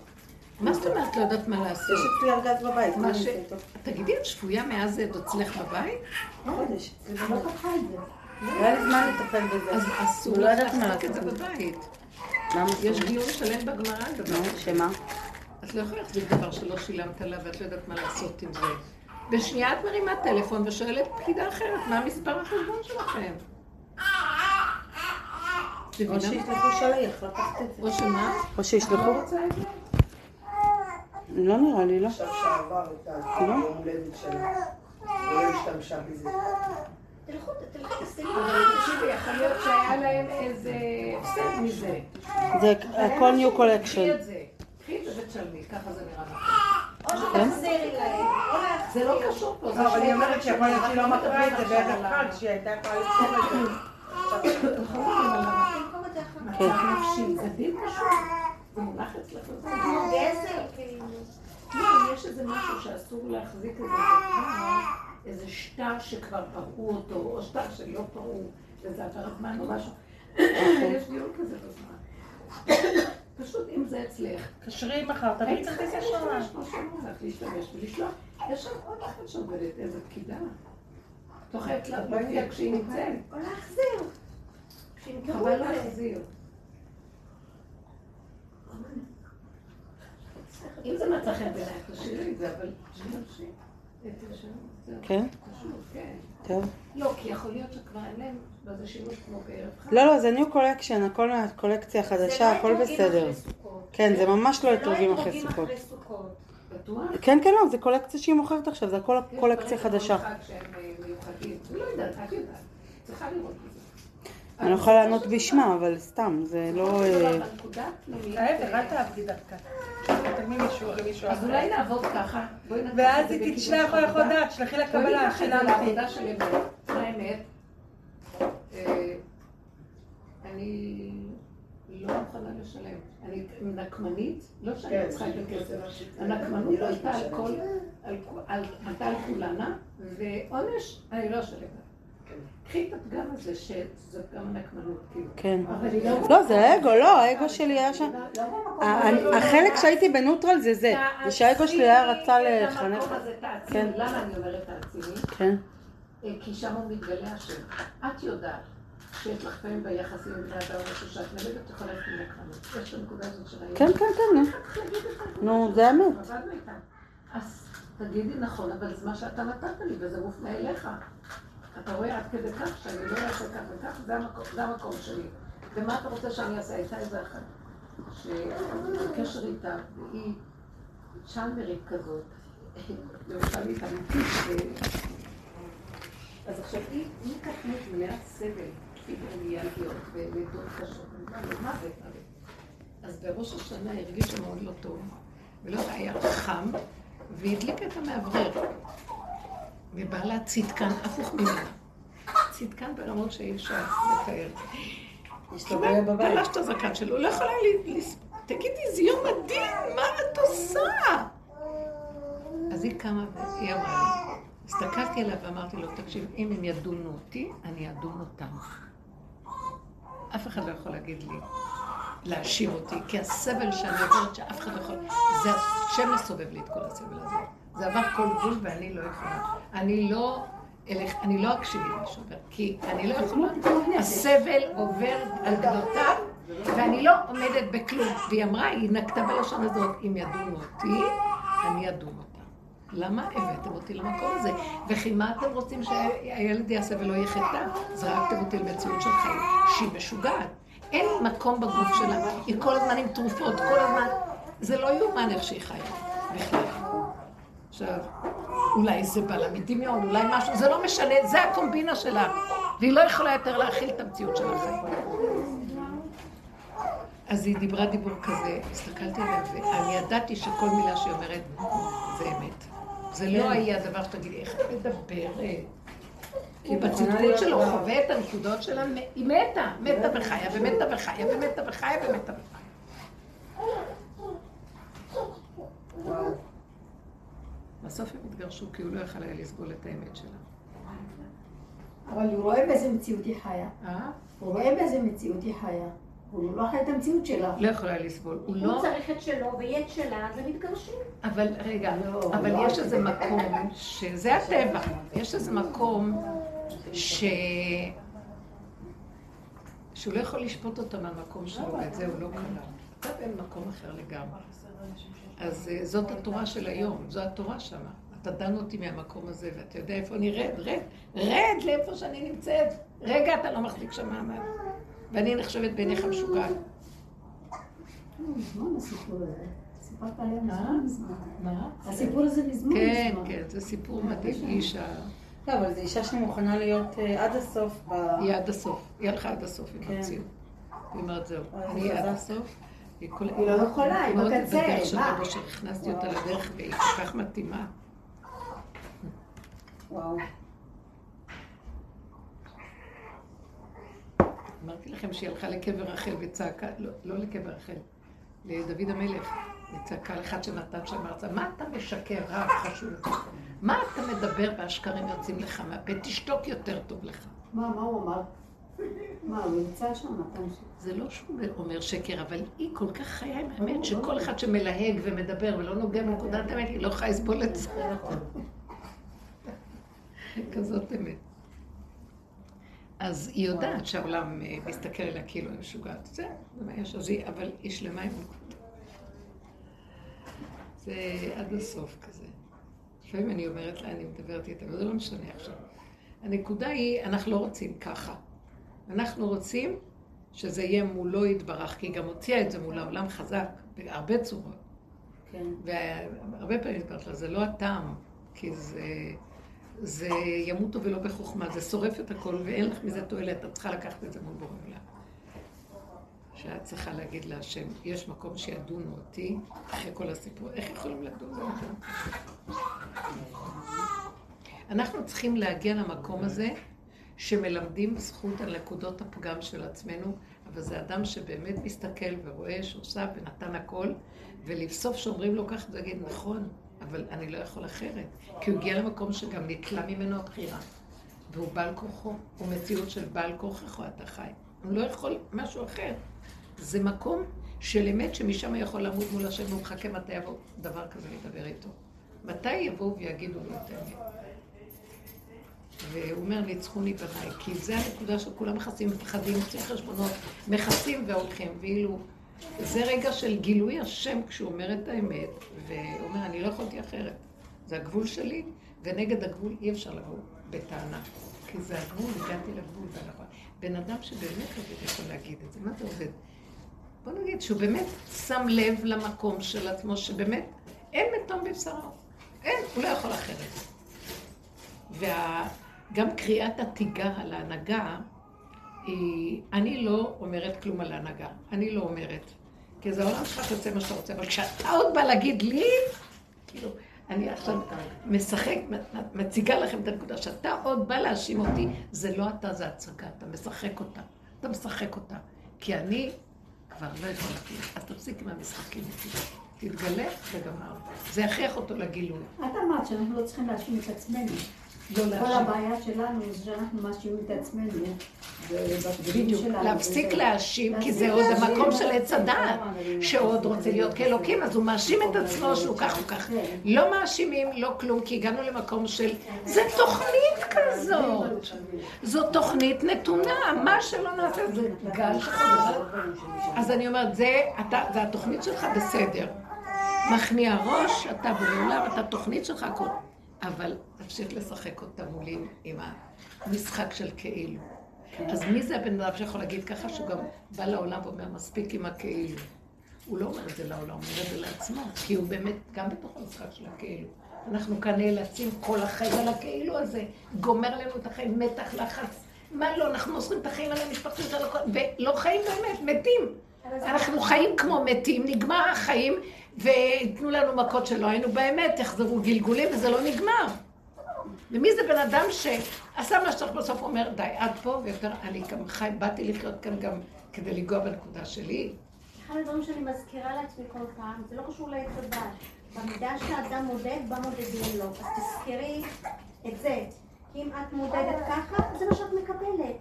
מה זאת אומרת לא יודעת מה לעשות? יש אצלי ארגז בבית, מה ש... תגידי, את שבויה מאז את אצלך בבית? חודש. זה לא ככה את זה. לא היה לי זמן לטפל בזה. אז אסור לא לך להחזיק את לעשות זה. בבית. יש? דיון שלם בגמרא על דבר. שמה? את לא יכולה להחזיק דבר שלא שילמת עליו ואת לא יודעת מה לעשות עם זה. בשנייה את מרימה טלפון ושואלת פקידה אחרת, מה מספר החשבון שלכם? או? שישלחו שליח לקחת את זה. או שמה? או שישלחו. לא נראה לי, לא. עכשיו שעבר את היום הולדת שלה, ולא השתמשה בזה. תלכו, תלכו. אבל תקשיבי, יכול להיות שהיה להם איזה הפסד מזה. זה הכל new קחי collection. את זה. קחי את זה ותשלמי, ככה זה נראה. או שתחזירי להם, או להחזיר. זה לא קשור פה. זה לא, אבל היא אומרת שיכול להיות. שהיא לא מכרה את זה בערב חג, שהיא הייתה יכולה לפתור את זה. ה- תמכור את זה. מצב נפשי, זה מונח אצלך. זה גזל, כאילו. לא, יש איזה משהו שאסור להחזיק את זה איזה שטר שכבר פרעו אותו, או שטר שלא פרעו, וזה עבר זמן או משהו. יש דיון כזה בזמן. פשוט אם זה אצלך. קשרי מחר, את צריכה הכסף להשתמש ולשלוח. יש שם עוד אחת שעובדת, איזה פקידה. תוחלת לה להופיע כשהיא נמצאת. או להחזיר. חבל את זה. להחזיר. אם זה מצא חן בעינייך, תשאירי את זה, אבל. כן? כן. טוב. לא, כי יכול להיות שכבר אין להם בזה שימוש כמו בערב חג. לא, לא, זה new collection, הכל מהקולקציה החדשה, הכל בסדר. כן, זה ממש לא אתרוגים אחרי סוכות. אחרי סוכות. כן, כן, לא, זה קולקציה שהיא מוכרת עכשיו, זה הכל קולקציה חדשה. אה. לא. אני לא יכולה לענות בשמה, אבל סתם, זה לא... אה, הפנימית, ההפך, אה, אל תעבדי דווקא. אז אולי נעבוד ככה. ואז היא תשלח לך עבודה. הודעה, תשלחי לה בואי קבלה, ניקח את זה שילמתי. לעבודה של אמת. האמת, אה, אני לא מוכנה לשלם. אני נקמנית, לא שאני כן, צריכה את הכסף. הנקמנות לא עלתה על כולנה, ועונש, אני לא אשלם. כן. קחי את הפגם הזה, שזה פגם הנקמנות, כאילו. כן. לא... לא, זה האגו, לא, האגו שלי היה שם. לא החלק שהייתי בנוטרל זה זה, זה שהאגו שלי היה רצה לחנך. את המקום הזה, תעצימי. כן. למה אני אומרת תעצימי? כן, אה, כי שם הוא מתגלה השם. את יודעת שיש לך פעמים ביחסים עם בני אדם משהו שאת נגד, את יכולה ללכת לקרנות. יש את הנקודה הזאת של היום. כן, כן, כן, נו. זה האמת. אז תגידי נכון, אבל זה מה שאתה נתת לי, וזה מופנה אליך. אתה רואה עד כדי כך שאני לא אעשה כך וכך, זה המקום, שלי. ומה אתה רוצה שאני אעשה? הייתה איזה אחת, שבקשר איתה, והיא צ'למרית כזאת, אמיתית, ו- אז עכשיו היא, היא קטנית מלאת סבל, פיברומיאלגיות ולידות קשות, מוות, מוות. אז בראש השנה הרגישה מאוד לא טוב, ולא היה חם, והיא הדליקה את המאוורר. ובעלה צדקן, הפוך ממנה. צדקן ברמות שאי אפשר לתאר. בעיה בבית. תלש את הזקן שלו, לא יכולה לי... לס- תגידי, זה יום מדהים, מה את עושה? אז היא קמה והיא אמרה לי, הסתכלתי עליה ואמרתי לו, תקשיב, אם הם ידונו אותי, אני אדון אותם. אף אחד לא יכול להגיד לי, להאשים אותי, כי הסבל שאני עוברת שאף אחד לא יכול... זה השם מסובב לי את כל הסבל הזה. זה עבר כל גבול ואני לא יכולה. אני לא... אלך, אני לא אקשיב למה שעובר, כי אני לא יכולה, הסבל עובר על גדותיו, ואני לא עומדת בכלום. והיא אמרה, היא נקטה בלשון הזאת, אם ידונו אותי, אני אדון אותה. למה הבאתם אותי למקום הזה? וכי מה אתם רוצים שהילד יעשה ולא יהיה חטא? זרקתם אותי למציאות של חיים שהיא משוגעת. אין מקום בגוף שלה, היא כל הזמן עם תרופות, כל הזמן... זה לא יאומן איך שהיא חיה, בכלל. עכשיו, אולי זה בא לה מדמיון, אולי משהו, זה לא משנה, זה הקומבינה שלה. והיא לא יכולה יותר להכיל את המציאות של החיים. אז היא דיברה דיבור כזה, הסתכלתי עליה, ואני ידעתי שכל מילה שהיא אומרת זה אמת. זה לא היה דבר שתגידי, איך את מדברת? כי בצדקות שלו הוא חווה את הנקודות שלה, היא מתה, מתה וחיה, ומתה וחיה, ומתה וחיה, ומתה וחיה. בסוף הם התגרשו כי הוא לא יכל היה לסבול את האמת שלה. אבל הוא רואה באיזה מציאות היא חיה. אה? הוא רואה באיזה מציאות היא חיה. הוא לא חי את המציאות שלה. לא יכול היה לסבול. הוא הוא לא... צריך את שלו והיא את שלה, אז הם מתגרשים. אבל רגע, לא, אבל לא יש איזה מקום, שזה הטבע, יש איזה מקום ש... שהוא לא יכול לשפוט אותה מהמקום שלו, ואת זה הוא לא קלט. אתה במקום אחר לגמרי. אז אה, זאת התורה של היום, זו התורה שמה. אתה דן אותי מהמקום הזה, ואתה יודע איפה אני רד, רד, רד לאיפה שאני נמצאת. רגע, אתה לא מחזיק שם מעמד. ואני נחשבת בעיניך משוגעת. מזמן הסיפור הזה. מזמן. מה? כן. כן, זה סיפור מדהים, אישה. לא, אבל זו אישה שמוכנה להיות אה, עד הסוף. היא עד הסוף, היא הלכה עד הסוף עם כן. המציאות. היא אומרת זהו, אני עד. הסוף. היא היא לא יכולה, היא מאוד בקצה, בדרך של מה? רבו שהכנסתי אותה לדרך והיא כל כך מתאימה. וואו. אמרתי לכם שהיא הלכה לקבר רחל וצעקה, לא, לא לקבר רחל, לדוד המלך. היא צעקה לאחד שנתן שם ארצה, מה אתה משקר, רב חשוב? מה אתה מדבר והשקרים יוצאים לך מהפה? תשתוק יותר טוב לך. מה, מה הוא אמר? מה, הוא נמצא שם, נתן שם. זה לא שהוא אומר שקר, אבל היא כל כך חיה עם האמת, שכל אחד שמלהג ומדבר ולא נוגע בנקודת האמת, היא לא יכולה לסבול את זה. כזאת אמת. אז היא יודעת שהעולם אה, מסתכל עליה כאילו היא משוגעת. זה, זה מה יש, אז היא, אבל היא שלמה עם הנקודה. זה עד הסוף כזה. לפעמים אני אומרת לה, אני מדברת איתה, אבל זה לא משנה עכשיו. הנקודה היא, אנחנו לא רוצים ככה. אנחנו רוצים שזה יהיה מולו יתברך, כי היא גם הוציאה את זה מול העולם חזק, בהרבה צורות. כן. והרבה פעמים הסברת לה, זה לא הטעם, כי זה, זה ימותו ולא בחוכמה, זה שורף את הכל ואין לך מזה תועלת, את צריכה לקחת את זה מול בורא עולם. שאת צריכה להגיד להשם, יש מקום שידונו אותי אחרי כל הסיפור, איך יכולים לדון אותי? אנחנו צריכים להגיע למקום הזה שמלמדים זכות על נקודות הפגם של עצמנו, אבל זה אדם שבאמת מסתכל ורואה שעושה ונתן הכל, ולבסוף שאומרים לו ככה, הוא יגיד, נכון, אבל אני לא יכול אחרת. כי הוא הגיע למקום שגם נתלה ממנו הבחירה. והוא בעל כוחו, הוא מציאות של בעל כוחך אתה חי. הוא לא יכול משהו אחר. זה מקום של אמת שמשם יכול לעמוד מול השם והוא מחכה מתי יבוא דבר כזה לדבר איתו. מתי יבואו ויגידו לו את האמת? והוא אומר, ניצחוני בניי, כי זה הנקודה שכולם מכסים, מפחדים, עושים חשבונות, מכסים והולכים, ואילו זה רגע של גילוי השם כשהוא אומר את האמת, והוא אומר, אני לא יכולתי אחרת. זה הגבול שלי, ונגד הגבול אי אפשר לבוא בטענה. כי זה הגבול, הגעתי לגבול, והנכון. בן אדם שבאמת עובד יכול להגיד את זה, מה זה עובד? בוא נגיד שהוא באמת שם לב למקום של עצמו, שבאמת אין מתום בבשרו. אין, הוא לא יכול אחרת. וגם וה... קריאת התיגה על ההנהגה. אני לא אומרת כלום על ההנהגה. אני לא אומרת. כי זה העולם שלך, תעשה מה שאתה רוצה. אבל כשאתה עוד בא להגיד לי, כאילו, אני עכשיו משחק, מציגה לכם את הנקודה, שאתה עוד בא להאשים אותי, זה לא אתה, זה הצגה, אתה משחק אותה. אתה משחק אותה. כי אני כבר לא יכולתי, אז תפסיק עם המשחקים איתי. תתגלה וגמר. זה יכריח אותו לגילוי. את אמרת שאנחנו לא צריכים להאשים את עצמנו. לא כל הבעיה שלנו זה שאנחנו מאשימים את עצמנו. בדיוק, להפסיק להאשים, כי זה עוד המקום של עץ הדעת, שעוד רוצה להיות כאלוקים, אז הוא מאשים את עצמו שהוא כך וכך. לא מאשימים, לא כלום, כי הגענו למקום של, זה תוכנית כזאת. זו תוכנית נתונה, מה שלא נעשה זה גל שחוזר. אז אני אומרת, זה התוכנית שלך בסדר. מכניע ראש, אתה בעולם, אתה תוכנית שלך, הכל. אבל תפסיק לשחק אותה מולי עם המשחק של כאילו. אז מי זה הבן אדם שיכול להגיד ככה, שהוא גם בא לעולם ואומר, מספיק עם הכאילו. הוא לא אומר את זה לעולם, הוא אומר את זה לעצמו, כי הוא באמת גם בתוך המשחק של הכאילו. אנחנו כאן נאלצים כל החיים על הכאילו הזה, גומר לנו את החיים, מתח, לחץ. מה לא, אנחנו מוסרים את החיים על הכל, ולא חיים באמת, מתים. אנחנו חיים כמו מתים, נגמר החיים, ויתנו לנו מכות שלא היינו באמת, יחזרו גלגולים, וזה לא נגמר. ומי זה בן אדם שעשה מה שצריך בסוף אומר, די, עד פה, ויותר, אני גם חי, באתי לחיות כאן גם כדי לנגוע בנקודה שלי. אחד הדברים שאני מזכירה לעצמי כל פעם, זה לא קשור לעץ הדת. במידה שאדם מודד, בה מודדים לו. אז תזכרי את זה. כי אם את מודדת ככה, זה מה שאת מקבלת.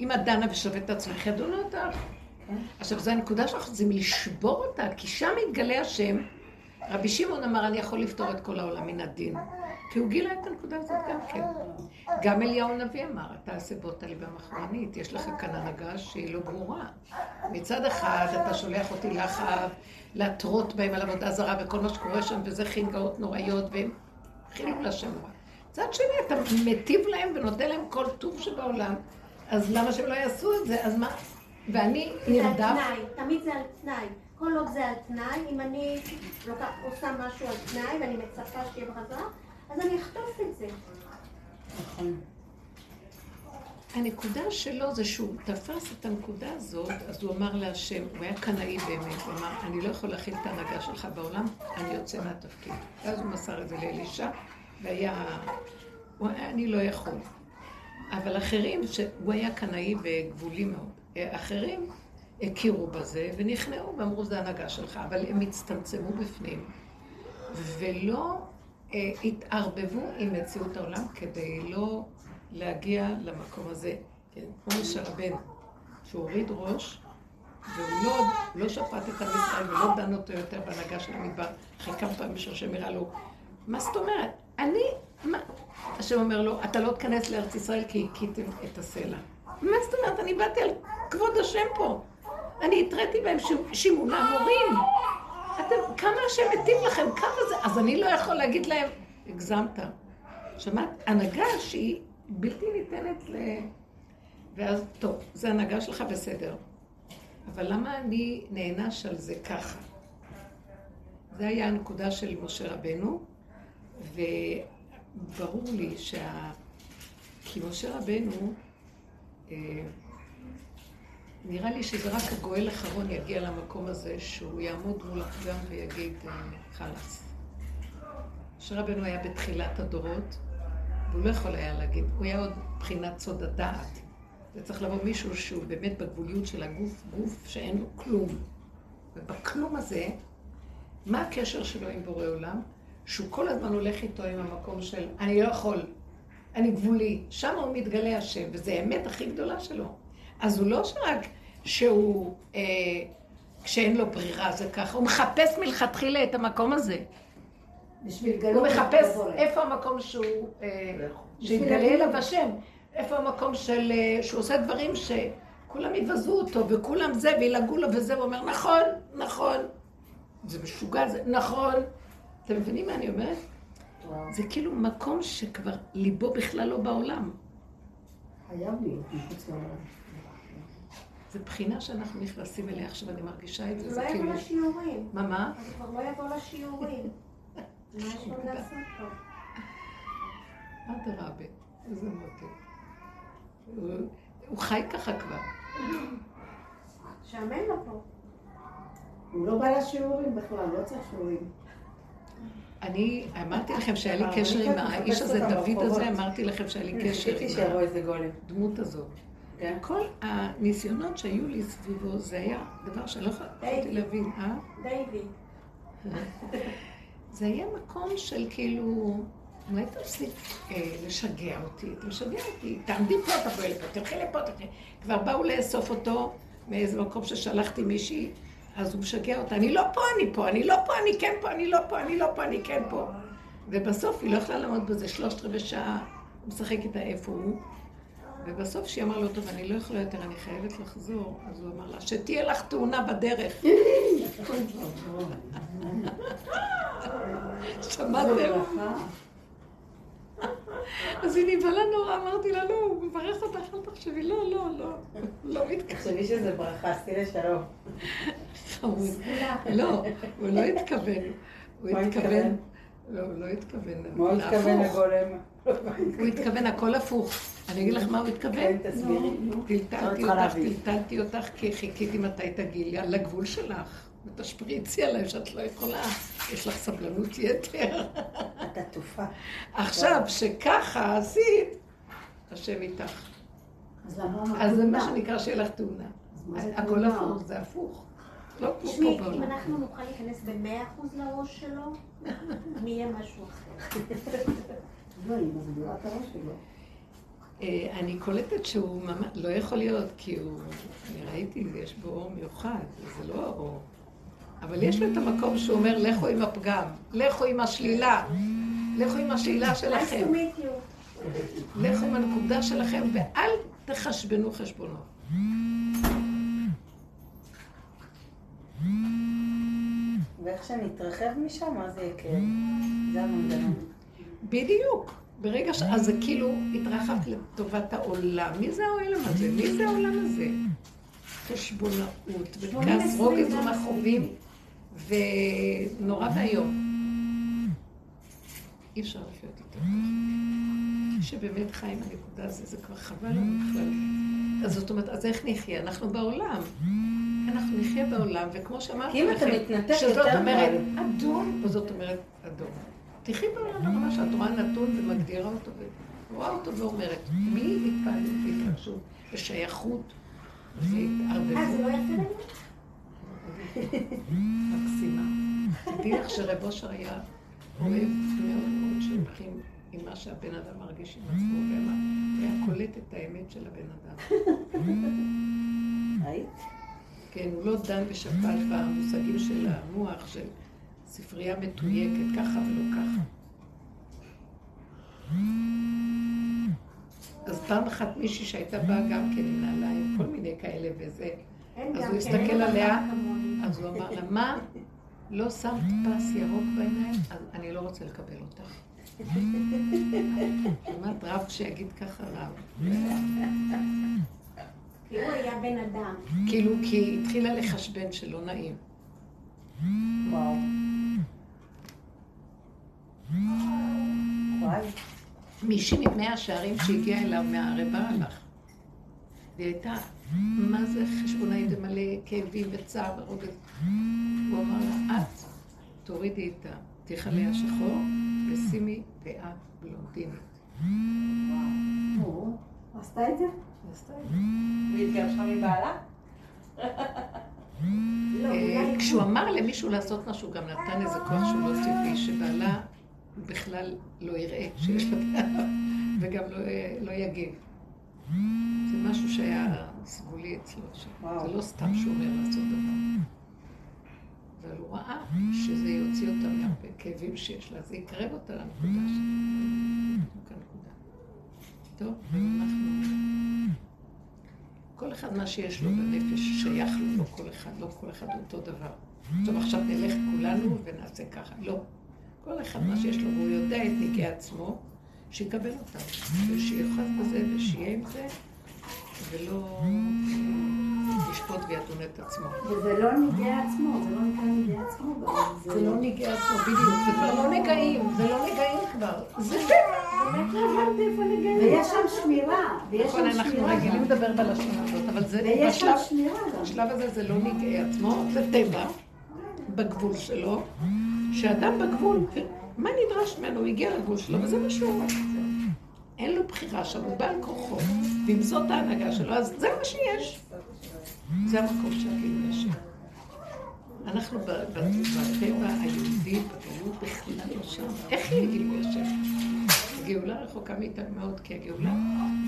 אם את דנה ושווה את עצמך, ידונו אותך. עכשיו, זו הנקודה שאנחנו צריכים לשבור אותה, כי שם מתגלה השם. רבי שמעון אמר, אני יכול לפתור את כל העולם מן הדין. כי הוא גילה את הנקודה הזאת גם כן. גם אליהו הנביא אמר, אתה עושה באותה ליבה מחרנית, יש לך כאן הנהגה שהיא לא ברורה. מצד אחד, אתה שולח אותי לאחאב, להתרות בהם על עבודה זרה וכל מה שקורה שם, וזה חינגאות נוראיות, והם חילול השם רע. מצד שני, אתה מטיב להם ונותן להם כל טוב שבעולם, אז למה שהם לא יעשו את זה? אז מה? ואני נרדף... זה על תנאי, תמיד זה על תנאי. כל עוד זה על תנאי, אם אני לוקח, עושה משהו על תנאי ואני מצפה שיהיה בחזרה, אז אני אחטוף את זה. נכון. הנקודה שלו זה שהוא תפס את הנקודה הזאת, אז הוא אמר להשם, הוא היה קנאי באמת, הוא אמר, אני לא יכול להכיל את ההנהגה שלך בעולם, אני יוצא מהתפקיד. ואז הוא מסר את זה לאלישע, והיה, הוא אני לא יכול. אבל אחרים, שהוא היה קנאי וגבולי מאוד. אחרים הכירו בזה ונכנעו ואמרו, זה הנהגה שלך, אבל הם הצטמצמו בפנים, ולא אה, התערבבו עם מציאות העולם כדי לא להגיע למקום הזה. כן, כמו משה רבנו, שהוא הוריד ראש, והוא לא, לא שפט את עם ישראל ולא דן אותו יותר בהנהגה של המדבר, אחרי כמה פעמים שהשם הראה לו, מה זאת אומרת? אני, מה? השם אומר לו, אתה לא תיכנס לארץ ישראל כי הכיתם את הסלע. מה זאת אומרת? אני באתי על כבוד השם פה. אני התריתי בהם שימונה מורים. אתם, כמה השם מטיב לכם, כמה זה, אז אני לא יכול להגיד להם, הגזמת. שמעת? הנהגה שהיא בלתי ניתנת ל... ואז, טוב, זה הנהגה שלך בסדר. אבל למה אני נענש על זה ככה? זה היה הנקודה של משה רבנו, וברור לי שה... כי משה רבנו, אה, נראה לי שזה רק הגואל האחרון יגיע למקום הזה, שהוא יעמוד מול הפגם ויגיד, אה, חלאס. משה רבנו היה בתחילת הדורות, והוא לא יכול היה להגיד, הוא היה עוד מבחינת סוד הדעת. זה צריך לבוא מישהו שהוא באמת בגבוליות של הגוף, גוף שאין לו כלום. ובכלום הזה, מה הקשר שלו עם בורא עולם? שהוא כל הזמן הולך איתו עם המקום של אני לא יכול, אני גבולי. שם הוא מתגלה השם, וזו האמת הכי גדולה שלו. אז הוא לא שרק שהוא, אה, כשאין לו ברירה זה ככה, הוא מחפש מלכתחילה את המקום הזה. בשביל הוא מחפש. איפה המקום שהוא, אה, שיתגלה אליו השם. איפה המקום של, אה, שהוא עושה דברים שכולם יבזו אותו, וכולם זה, וילעגו לו וזה, הוא אומר, נכון, נכון. זה משוגע, זה נכון. אתם מבינים מה אני אומרת? וואו. זה כאילו מקום שכבר ליבו בכלל לא בעולם. חייב להיות מחוץ לעולם. זו בחינה שאנחנו נכנסים אליה עכשיו, אני מרגישה את זה, זה לא כאילו... יבוא לשיעורים. מה, מה? אז הוא כבר לא יבוא לשיעורים. מה יש לו לעשות פה? אדרבה, איזה מותק. הוא- חי ככה כבר. שמן לו פה. הוא לא בא לשיעורים בכלל, לא צריך שיעורים. אני אמרתי לכם שהיה לי קשר עם ככה האיש הזה, דוד. הזה, אמרתי לכם שהיה לי קשר עם. הדמות הזאת. כל הניסיונות שהיו לי סביבו, זה היה דבר שאני לא יכולתי להבין, אה? דיוויד. זה היה מקום של כאילו, אולי תפסיק אה, לשגע אותי, אתה משגע אותי, תעמדי פה, תבואי לפה, תלכי לפה, תלכי. כבר באו לאסוף אותו מאיזה מקום ששלחתי מישהי, אז הוא משגע אותה, אני לא פה, אני פה, אני לא פה, אני כן פה, אני לא פה, אני לא פה, אני כן פה. ובסוף היא לא יכלה לעמוד בזה שלושת רבעי שעה, הוא משחק איתה איפה הוא. ובסוף שהיא אמרה לו, טוב, אני לא יכולה יותר, אני חייבת לחזור, אז הוא אמר לה, שתהיה לך תאונה בדרך. שמעתם? אז היא נבהלה נורא, אמרתי לה, לא, הוא מברך אותך, אל תחשבי, לא, לא, לא, לא מתכוון. תחשבי שזה ברכה, עשי לשלום. לא, הוא לא התכוון, הוא התכוון? לא, הוא לא התכוון, מה הוא התכוון. לגולם? הוא התכוון הכל הפוך. אני אגיד לך מה הוא התכוון. כן, תסבירי. טלטלתי צריכה אותך. טלטלתי אותך, כי חיכיתי מתי תגיעי על הגבול שלך. ותשפריצי עליי שאת לא יכולה, יש לך סבלנות יתר. את עטופה. עכשיו, שככה עשית, השם איתך. אז למה אז זה מה? שנקרא שיהיה לך תאונה. הכל? הפוך, זה הפוך. לא כמו פה אם בעולם. אנחנו נוכל להיכנס במאה אחוז לראש שלו, מי יהיה משהו אחר. לא, היא מסבירה את הראש שלו. אה, אני קולטת שהוא ממש, לא יכול להיות, כי הוא, אני ראיתי, יש בו אור מיוחד, זה לא אור. אבל יש לו את המקום שהוא אומר, לכו עם הפגם, לכו עם השלילה, לכו עם השלילה שלכם. לכו עם הנקודה שלכם, ואל תחשבנו חשבונות. ואיך שנתרחב משם, אז זה יקרה. זה המנגנון. בדיוק. ברגע ש... אז זה כאילו התרחבת לטובת העולם. מי זה העולם הזה? מי זה העולם הזה? חשבונאות, וכעס רוגז ומכאובים, ונורא ואיום. אי אפשר לחיות איתו שבאמת חי עם הנקודה הזו, זה כבר חבל לנו בכלל. אז זאת אומרת, אז איך נחיה? אנחנו בעולם. אנחנו נחיה בעולם, וכמו שאמרתי לכם, שזאת אומרת. אדום, וזאת אומרת אדום. תחי בעולם ברמה שאת רואה נתון ומגדירה אותו, ורואה אותו ואומרת, מי התפעלות והתרגשות ושייכות אה, זה והתערבבות לא יפה לנו? מקסימה. תדעי לך שרב אושר היה אוהב מאוד מאוד שהולכים עם מה שהבן אדם מרגיש עם עצמו, ומה- והיה קולט את האמת של הבן אדם. היית? כן, הוא לא דן ושפט במושגים של המוח, של ספרייה מתויקת, ככה ולא ככה. אז פעם אחת מישהי שהייתה באה גם כן עם נעליים, כל מיני כאלה וזה, אז הוא כן, הסתכל עליה. אז הוא אמר לה, מה? לא שמת פס ירוק בעיניים? אז אני לא רוצה לקבל אותך. כמעט רב שיגיד ככה רב. כי הוא היה בן אדם. כאילו, כי התחילה לחשבן שלא נעים. וואו. מישהי ממאה השערים שהגיעה אליו מהערבה הלך. והיא הייתה, מה זה חשבונאי ומלא כאבים וצער ורוגז. הוא אמר לה, את תורידי את התיכלי השחור ושימי פאה בלונדינית. עשתה את זה? עשתה את זה. והיא התגרשה מבעלה? אה, כשהוא אמר למישהו לעשות משהו, גם נתן איזה כוח שהוא לא טבעי, שבעלה בכלל לא יראה שיש בעיה, וגם לא, לא יגיב. זה משהו שהיה סגולי אצלו, וואו. זה לא סתם שהוא אומר לעשות דבר. אבל הוא ראה שזה יוציא אותה מהרבה כאבים שיש לה, זה יקרב אותה לנקודה הנקודה. טוב, אנחנו... כל אחד מה שיש לו בנפש שייך לו, לא כל אחד, לא כל אחד אותו דבר. טוב, עכשיו נלך כולנו ונעשה ככה. לא. כל אחד מה שיש לו, והוא יודע את נגעי עצמו, שיקבל אותם. ושיאחז בזה ושיהיה עם זה, ולא ישפוט וידון את עצמו. וזה לא נגעי עצמו, זה לא נקרא נגעי עצמו, זה לא נגעי עצמו, בדיוק, זה כבר לא נגעים, זה לא נגעים כבר. זה באמת לא הבנתי איפה נגעים. ויש שם שמירה, ויש נכון, שם אנחנו שמירה. רגילים לדבר בלשון הזאת, אבל זה. בשלב הזה זה לא נגעי עצמו, זה טבע, בגבול שלו, שאדם בגבול, מה נדרש ממנו? הוא הגיע לגבול שלו, וזה מה שהוא אומר. אין לו בחירה שם, הוא בעל כוחו, ואם זאת ההנהגה שלו, אז זה מה שיש. זה המקום שהגילוי השם. אנחנו בטבע היהודי, בגלות בכלל לא שם. איך יהיה גילוי השם? הגאולה רחוקה מאיתנו מאוד, כי הגאולה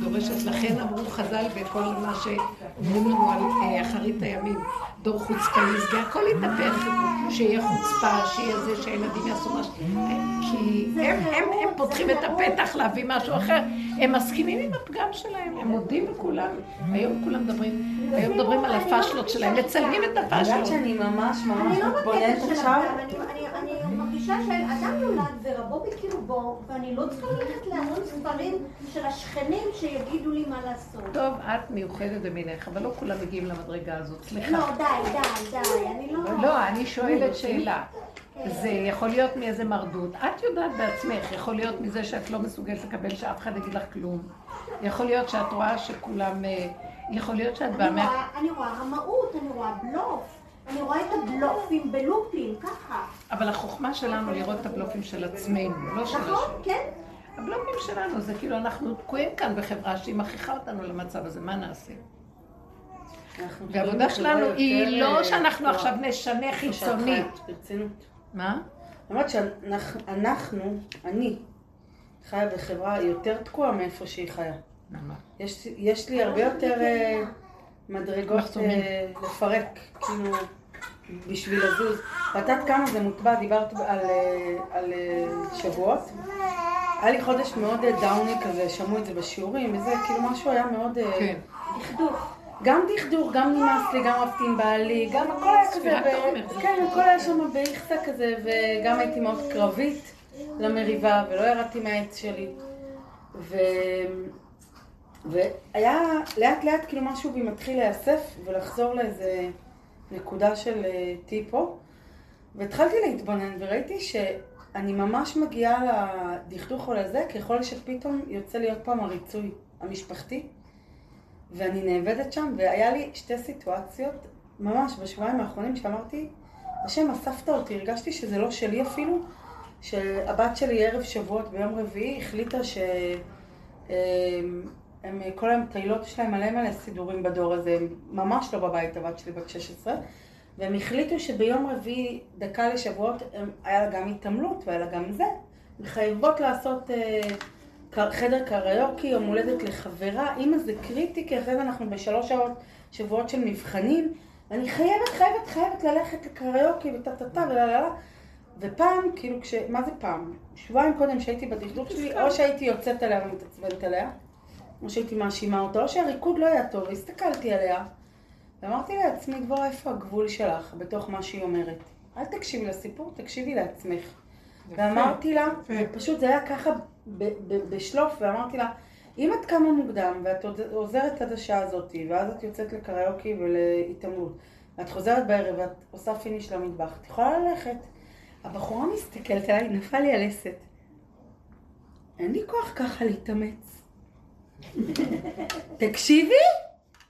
דורשת, לכן אמרו חז"ל בכל מה שאומרים לנו על אה, אחרית הימים, דור חוצפה יסגה, הכל יתהפך, שיהיה חוצפה, שיהיה זה שהילדים יעשו משהו, כי הם, הם, הם פותחים את הפתח להביא משהו אחר, הם מסכימים עם הפגם שלהם, הם מודים בכולם, היום כולם מדברים, היום מדברים על הפשלות שלהם, מצלמים את את יודעת הפשלות. שאני ממש ממש לא מתבוננת עכשיו? אני מרגישה שאדם נולד ורבו בקרבו, ואני לא צריכה ללכת להמון ספרים של השכנים שיגידו לי מה לעשות. טוב, את מיוחדת במינך, אבל לא כולם מגיעים למדרגה הזאת, סליחה. לא, די, די, די, אני לא... לא, אני שואלת שאלה. זה יכול להיות מאיזה מרדות. את יודעת בעצמך, יכול להיות מזה שאת לא מסוגלת לקבל שאף אחד יגיד לך כלום. יכול להיות שאת רואה שכולם... אה, יכול להיות שאת באה אני. רואה- אני רואה רמאות, אני רואה בלוף. אני רואה את הבלופים בלופים, ככה. אבל החוכמה שלנו לראות את הבלופים של עצמנו, לא של נכון? השני. כן? הבלופים שלנו זה כאילו אנחנו תקועים כאן בחברה שהיא מכריחה אותנו למצב הזה, מה נעשה? אנחנו והעבודה שלנו היא לא אה, שאנחנו כוח. עכשיו נשנה חיצונית. מה? אני אומרת שאנחנו, אני, חיה בחברה יותר תקועה מאיפה שהיא חיה. יש, יש לי הרבה יותר אה, מדרגות. אה, לפרק, כאילו, בשביל לזוז. ואת יודעת כמה זה מוטבע, דיברת על, אה, על אה, שבועות. היה לי חודש מאוד אה, דאוני כזה, שמעו את זה בשיעורים, וזה כאילו משהו היה מאוד... כן. דכדוך. גם דכדוך, גם נמאס לי, גם רבתי עם בעלי, גם הכל היה כזה, ב- זה כן, הכל היה שם באיכסה כזה, וגם הייתי מאוד קרבית למריבה, ולא ירדתי מהעץ שלי. ו... והיה לאט לאט כאילו משהו בי מתחיל להיאסף ולחזור לאיזה נקודה של אה, טיפו. והתחלתי להתבונן וראיתי שאני ממש מגיעה לדכדוך או לזה ככל שפתאום יוצא לי עוד פעם הריצוי המשפחתי. ואני נאבדת שם, והיה לי שתי סיטואציות, ממש בשבועיים האחרונים, שאמרתי, השם אספת אותי, הרגשתי שזה לא שלי אפילו, שהבת שלי ערב שבועות ביום רביעי החליטה ש... הם כל היום מטיילות, יש להם מלא מלא סידורים בדור הזה, הם ממש לא בבית, הבת שלי בת 16, והם החליטו שביום רביעי, דקה לשבועות, הם, היה לה גם התעמלות והיה לה גם זה, הן חייבות לעשות אה, חדר קריוקי, יום הולדת לחברה, אימא זה קריטי, כי אחרי זה אנחנו בשלוש שעות, שבועות של מבחנים, ואני חייבת, חייבת, חייבת ללכת לקריוקי וטה טה טה ולה לה לה. ופעם, כאילו, כש... מה זה פעם? שבועיים קודם שהייתי בדכדוך שלי, או שהייתי יוצאת עליה ומתעצבנת עליה, או שהייתי מאשימה אותה, או שהריקוד לא היה טוב, הסתכלתי עליה, ואמרתי לעצמי, דבורה, איפה הגבול שלך בתוך מה שהיא אומרת? אל תקשיבי לסיפור, תקשיבי לעצמך. ואמרתי לה. פשוט זה היה ככה בשלוף, ואמרתי לה, אם את קמה מוקדם ואת עוזרת עד השעה הזאת, ואז את יוצאת לקריוקי ולהתעמלות, ואת חוזרת בערב ואת עושה פיניש למטבח, את יכולה ללכת. הבחורה מסתכלת עליי, נפל לי הלסת. אין לי כוח ככה להתאמץ. תקשיבי,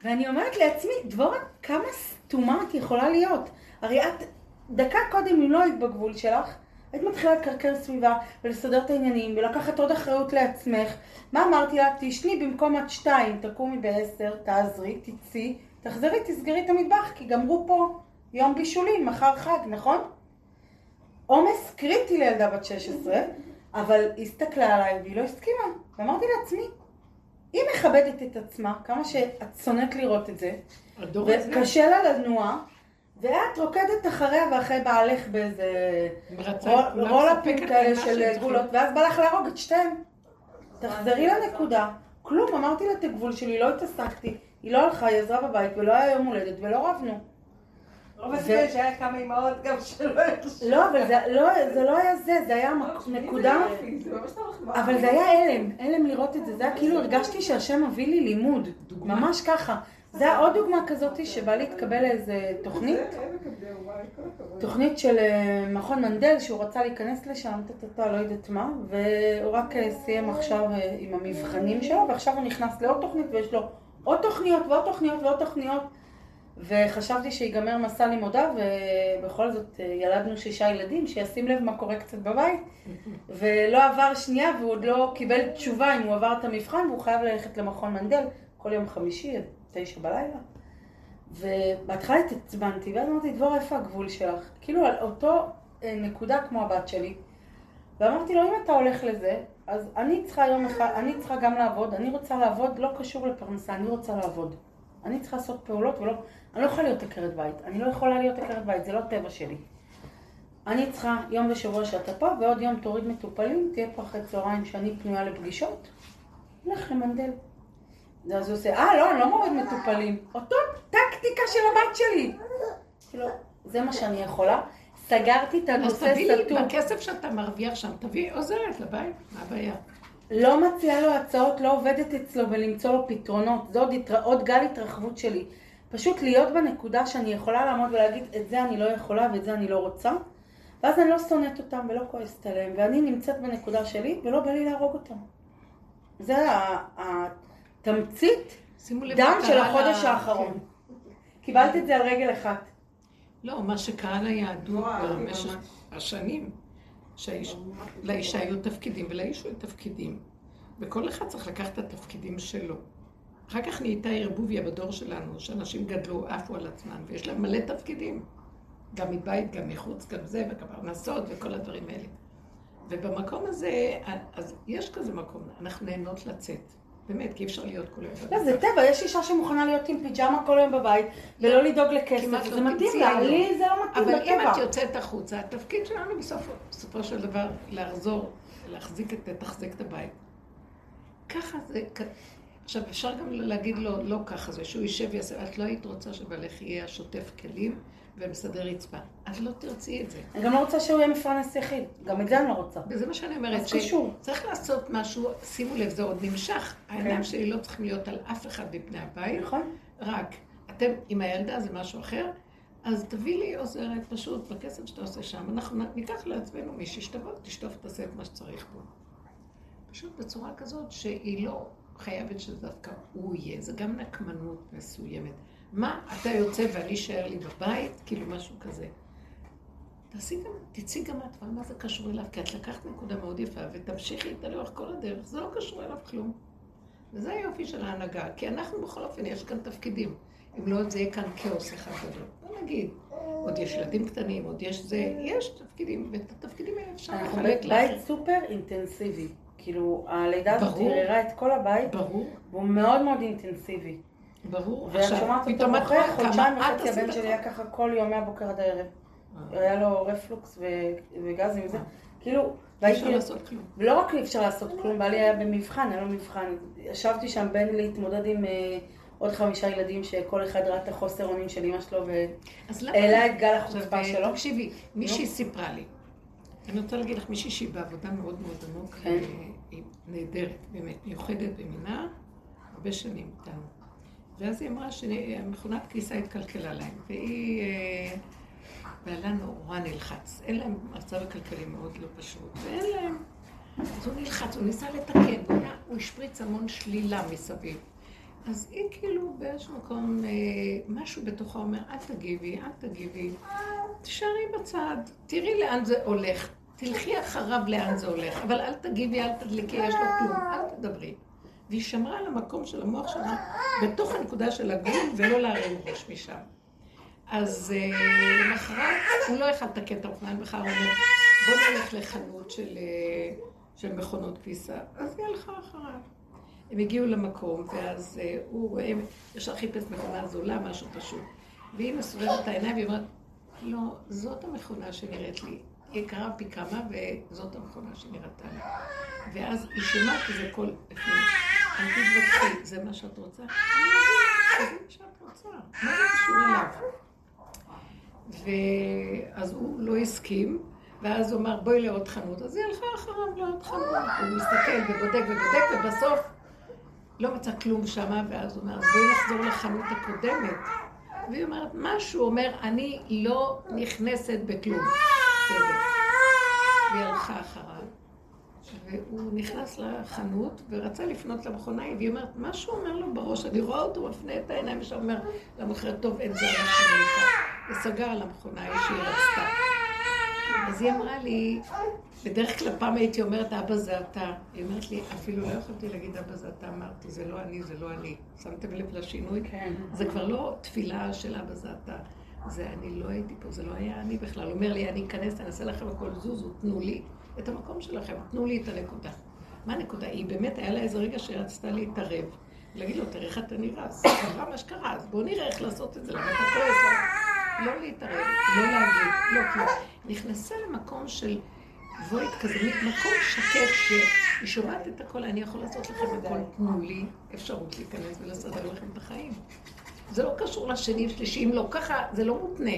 ואני אומרת לעצמי, דבורה, כמה סתומה את יכולה להיות? הרי את, דקה קודם, אם לא היית בגבול שלך, היית מתחילה לקרקר סביבה ולסדר את העניינים ולקחת עוד אחריות לעצמך. מה אמרתי לה? תשני במקום עד שתיים, תקומי בעשר, תעזרי, תצאי, תחזרי, תסגרי את המטבח, כי גמרו פה יום בישולים, מחר חג, נכון? עומס קריטי לילדה בת 16, אבל היא הסתכלה עליי והיא לא הסכימה. ואמרתי לעצמי, היא מכבדת את עצמה, כמה שאת שונאת לראות את זה, וקשה לה לנוע, ואת רוקדת אחריה ואחרי בעלך באיזה רולאפים כאלה של צריכים. גולות, ואז בא לך להרוג את שתיהם. תחזרי לנקודה. כלום, אמרתי לה את הגבול שלי, לא התעסקתי. היא לא הלכה, היא עזרה בבית, ולא היה יום הולדת, ולא רבנו. רוב הסיכוי שהיה כמה אימהות גם שלא הרשו. לא, אבל זה לא, זה לא היה זה, זה היה מק- נקודה, לא. אבל זה היה הלם, הלם לראות את זה, זה היה כאילו הרגשתי שהשם מביא לי לימוד, ממש ככה. זה היה עוד דוגמה כזאת שבא להתקבל לאיזה תוכנית, תוכנית של אה, מכון מנדל, שהוא רצה להיכנס לשם, טטטה, לא יודעת מה, והוא רק אה, סיים עכשיו אה, עם המבחנים שלו, ועכשיו הוא נכנס לעוד תוכנית ויש לו עוד תוכניות ועוד תוכניות ועוד תוכניות, וחשבתי שיגמר מסע לימודיו, ובכל זאת אה, ילדנו שישה ילדים, שישים לב מה קורה קצת בבית, ולא עבר שנייה והוא עוד לא קיבל תשובה אם הוא עבר את המבחן, והוא חייב ללכת למכון מנדל כל יום חמישי עד תשע בלילה. ובהתחלה התעצבנתי, ואז אמרתי, דבורה, איפה הגבול שלך? כאילו על אותו אה, נקודה כמו הבת שלי. ואמרתי לו, אם אתה הולך לזה, אז אני צריכה יום אחד, אני צריכה גם לעבוד, אני רוצה לעבוד, לא קשור לפרנסה, אני רוצה לעבוד. אני צריכה לעשות פעולות ולא, אני לא יכולה להיות עקרת בית, אני לא יכולה להיות עקרת בית, זה לא טבע שלי. אני צריכה יום בשבוע שאתה פה, ועוד יום תוריד מטופלים, תהיה פה אחרי צהריים שאני פנויה לפגישות, לך למנדל. אז הוא עושה, אה, לא, אני לא מוריד מטופלים. אותו טקטיקה של הבת שלי. כאילו, זה מה שאני יכולה. סגרתי את אז הנושא תביא לי, סתום. בכסף שאתה מרוויח שם, תביא עוזרת לבית, מה הבעיה? לא מציעה לו הצעות, לא עובדת אצלו ולמצוא לו פתרונות. זה עוד, התר... עוד גל התרחבות שלי. פשוט להיות בנקודה שאני יכולה לעמוד ולהגיד, את זה אני לא יכולה ואת זה אני לא רוצה. ואז אני לא שונאת אותם ולא כועסת עליהם, ואני נמצאת בנקודה שלי ולא בא לי להרוג אותם. זה התמצית דם של החודש ל- האחרון. קיבלת את זה על רגל אחת. לא, מה שקרה ליהדות במשך. השנים, שהאיש- לאישה היו תפקידים ולאיש היו תפקידים, וכל אחד צריך לקחת את התפקידים שלו. אחר כך נהייתה ערבוביה בדור שלנו, שאנשים גדלו, עפו על עצמם, ויש להם מלא תפקידים. גם מבית, גם מחוץ, גם זה, וגם פרנסות וכל הדברים האלה. ובמקום הזה, אז יש כזה מקום, אנחנו נהנות לצאת. באמת, כי אי אפשר להיות כל היום. לא, זה טבע, יש אישה שמוכנה להיות עם פיג'מה כל היום בבית, ולא לדאוג לכסף, זה לא מתאים לה. לי זה לא מתאים אבל אם את. יוצאת החוצה, התפקיד שלנו בסופו של דבר לחזור, להחזיק את, לתחזק את הבית. ככה זה, עכשיו אפשר גם להגיד לו, לא ככה זה, שהוא יישב ויעשה, את לא היית רוצה שבעלך יהיה השוטף כלים ומסדר רצפה. את לא תרצי את זה. אני גם לא רוצה שהוא יהיה מפרנס יחיד, גם את זה אני לא רוצה. וזה מה שאני אומרת, אז קשור. שצריך לעשות משהו, שימו לב, זה עוד נמשך. העיניים שלי לא צריכים להיות על אף אחד מפני הבית. נכון? רק, אתם עם הילדה זה משהו אחר, אז תביא לי עוזרת פשוט בכסף שאתה עושה שם, אנחנו ניקח לעצמנו מישהי שתבוא, תשטוף, תעשה את מה שצריך פה. פשוט בצורה כזאת שהיא לא חייבת שדווקא הוא יהיה, זה גם נקמנות מסוימת. מה, אתה יוצא ואני אשאר לי בבית? כאילו משהו כזה. תעשי גם, תצאי גם את, אבל מה זה קשור אליו? כי את לקחת נקודה מאוד יפה ותמשיכי איתה לאורך כל הדרך, זה לא קשור אליו כלום. וזה היופי של ההנהגה, כי אנחנו בכל אופן, יש כאן תפקידים. אם לא, זה יהיה כאן כאוס אחד גדול. בוא נגיד, עוד יש ילדים קטנים, עוד יש זה, יש תפקידים, ואת התפקידים האלה אפשר אנחנו לחלק בית סופר אינטנסיבי. כאילו, הלידה הזאת. ערערה את כל הבית, ברור, והוא מאוד מאוד אינטנסיבי. ברור. ואני שומעת אותו כמה חודשיים וחצי הבן שלי. היה ככה כל יום מהבוקר עד הערב. אה. היה לו רפלוקס ו- וגזים וזה. כאילו, אי והייתי... אפשר לעשות כלום. ולא רק אי אפשר לעשות כלום, בעלי היה במבחן, היה לו מבחן. ישבתי שם בין להתמודד עם אה, עוד חמישה ילדים שכל אחד ראה את החוסר אונים של אמא שלו. והעלה את גל החוצפה שלו. תקשיבי, מישהי סיפרה לי אני רוצה להגיד לך, מישהי שהיא בעבודה מאוד מאוד עמוק, כן. היא נהדרת, באמת, מיוחדת במינה, הרבה שנים איתנו. ואז היא אמרה שהמכונת כביסה התקלקלה להם, והיא... אה, בעלה נורא נלחץ. אין להם מצב הכלכלי מאוד לא פשוט, ואין להם... אז הוא נלחץ, הוא ניסה לתקן, והוא היה- הוא השפריץ המון שלילה מסביב. אז היא כאילו באיזשהו מקום, אה, משהו בתוכה אומר, אל תגיבי, אל תגיבי, תישארי בצד, תראי לאן זה הולך, תלכי אחריו לאן זה הולך, אבל אל תגיבי, אל תדליקי, יש לו כלום, אל תדברי. והיא שמרה על המקום של המוח שלה בתוך הנקודה של הגבול ולא להרים ראש משם. אז אה, למחרת הוא לא יכל לתקן את האופניים בכלל, הוא אומר, בוא נלך לחנות של, אה, של מכונות כביסה. אז היא הלכה אחריו. הם הגיעו למקום, ואז אה, הוא רואה, ישר חיפש מכונה זולה, משהו פשוט. והיא מסובבת את העיניים והיא אומרת, לא, זאת המכונה שנראית לי. היא יקרה פי כמה, וזאת המכונה שנראתה לי. ואז היא שומעת כזה קול בפנים. אל תתווכחי, זה מה שאת רוצה? זה מה שאת רוצה. מה זה קשור אליו? ואז הוא לא הסכים, ואז הוא אמר, בואי לעוד חנות. אז היא הלכה אחריו לעוד חנות. הוא מסתכל ובודק ובודק, ובסוף לא מצא כלום שמה, ואז הוא אומר, בואי נחזור לחנות הקודמת. והיא אומרת, משהו, הוא אומר, אני לא נכנסת בכלום. והיא הלכה אחריו. והוא נכנס לחנות ורצה לפנות למכונאי, והיא אומרת, משהו אומר לו בראש, אני רואה אותו מפנה את העיניים, ושם אומר למוכרת, טוב, אין זה מה שאני. וסגר על המכונאי שהיא רצתה. אז היא אמרה לי, בדרך כלל פעם הייתי אומרת, אבא זה אתה. היא אומרת לי, אפילו לא יכולתי להגיד, אבא זה אתה. אמרתי, זה לא אני, זה לא אני. שמתם לב לשינוי? כן. זה כבר לא תפילה של אבא זה אתה. זה אני לא הייתי פה, זה לא היה אני בכלל. הוא אומר לי, אני אכנס, אני אעשה לכם הכל, זוזו, תנו לי את המקום שלכם, תנו לי את הנקודה. מה הנקודה? היא באמת, היה לה איזה רגע שהיא רצתה להתערב. להגיד לו, תראה איך אתה נראה, אז קרה מה שקרה, אז בוא נראה איך לעשות את זה, למה אתה כועס? לא להתערב, לא להגיד, לא כלום. נכנסה למקום של וויד כזה, מקום שקט, שהיא שומעת את הכל, אני יכול לעשות לכם הכל, תנו לי אפשרות להיכנס ולסדר לכם את החיים. זה לא קשור לשני ושלישי, אם לא ככה, זה לא מותנה.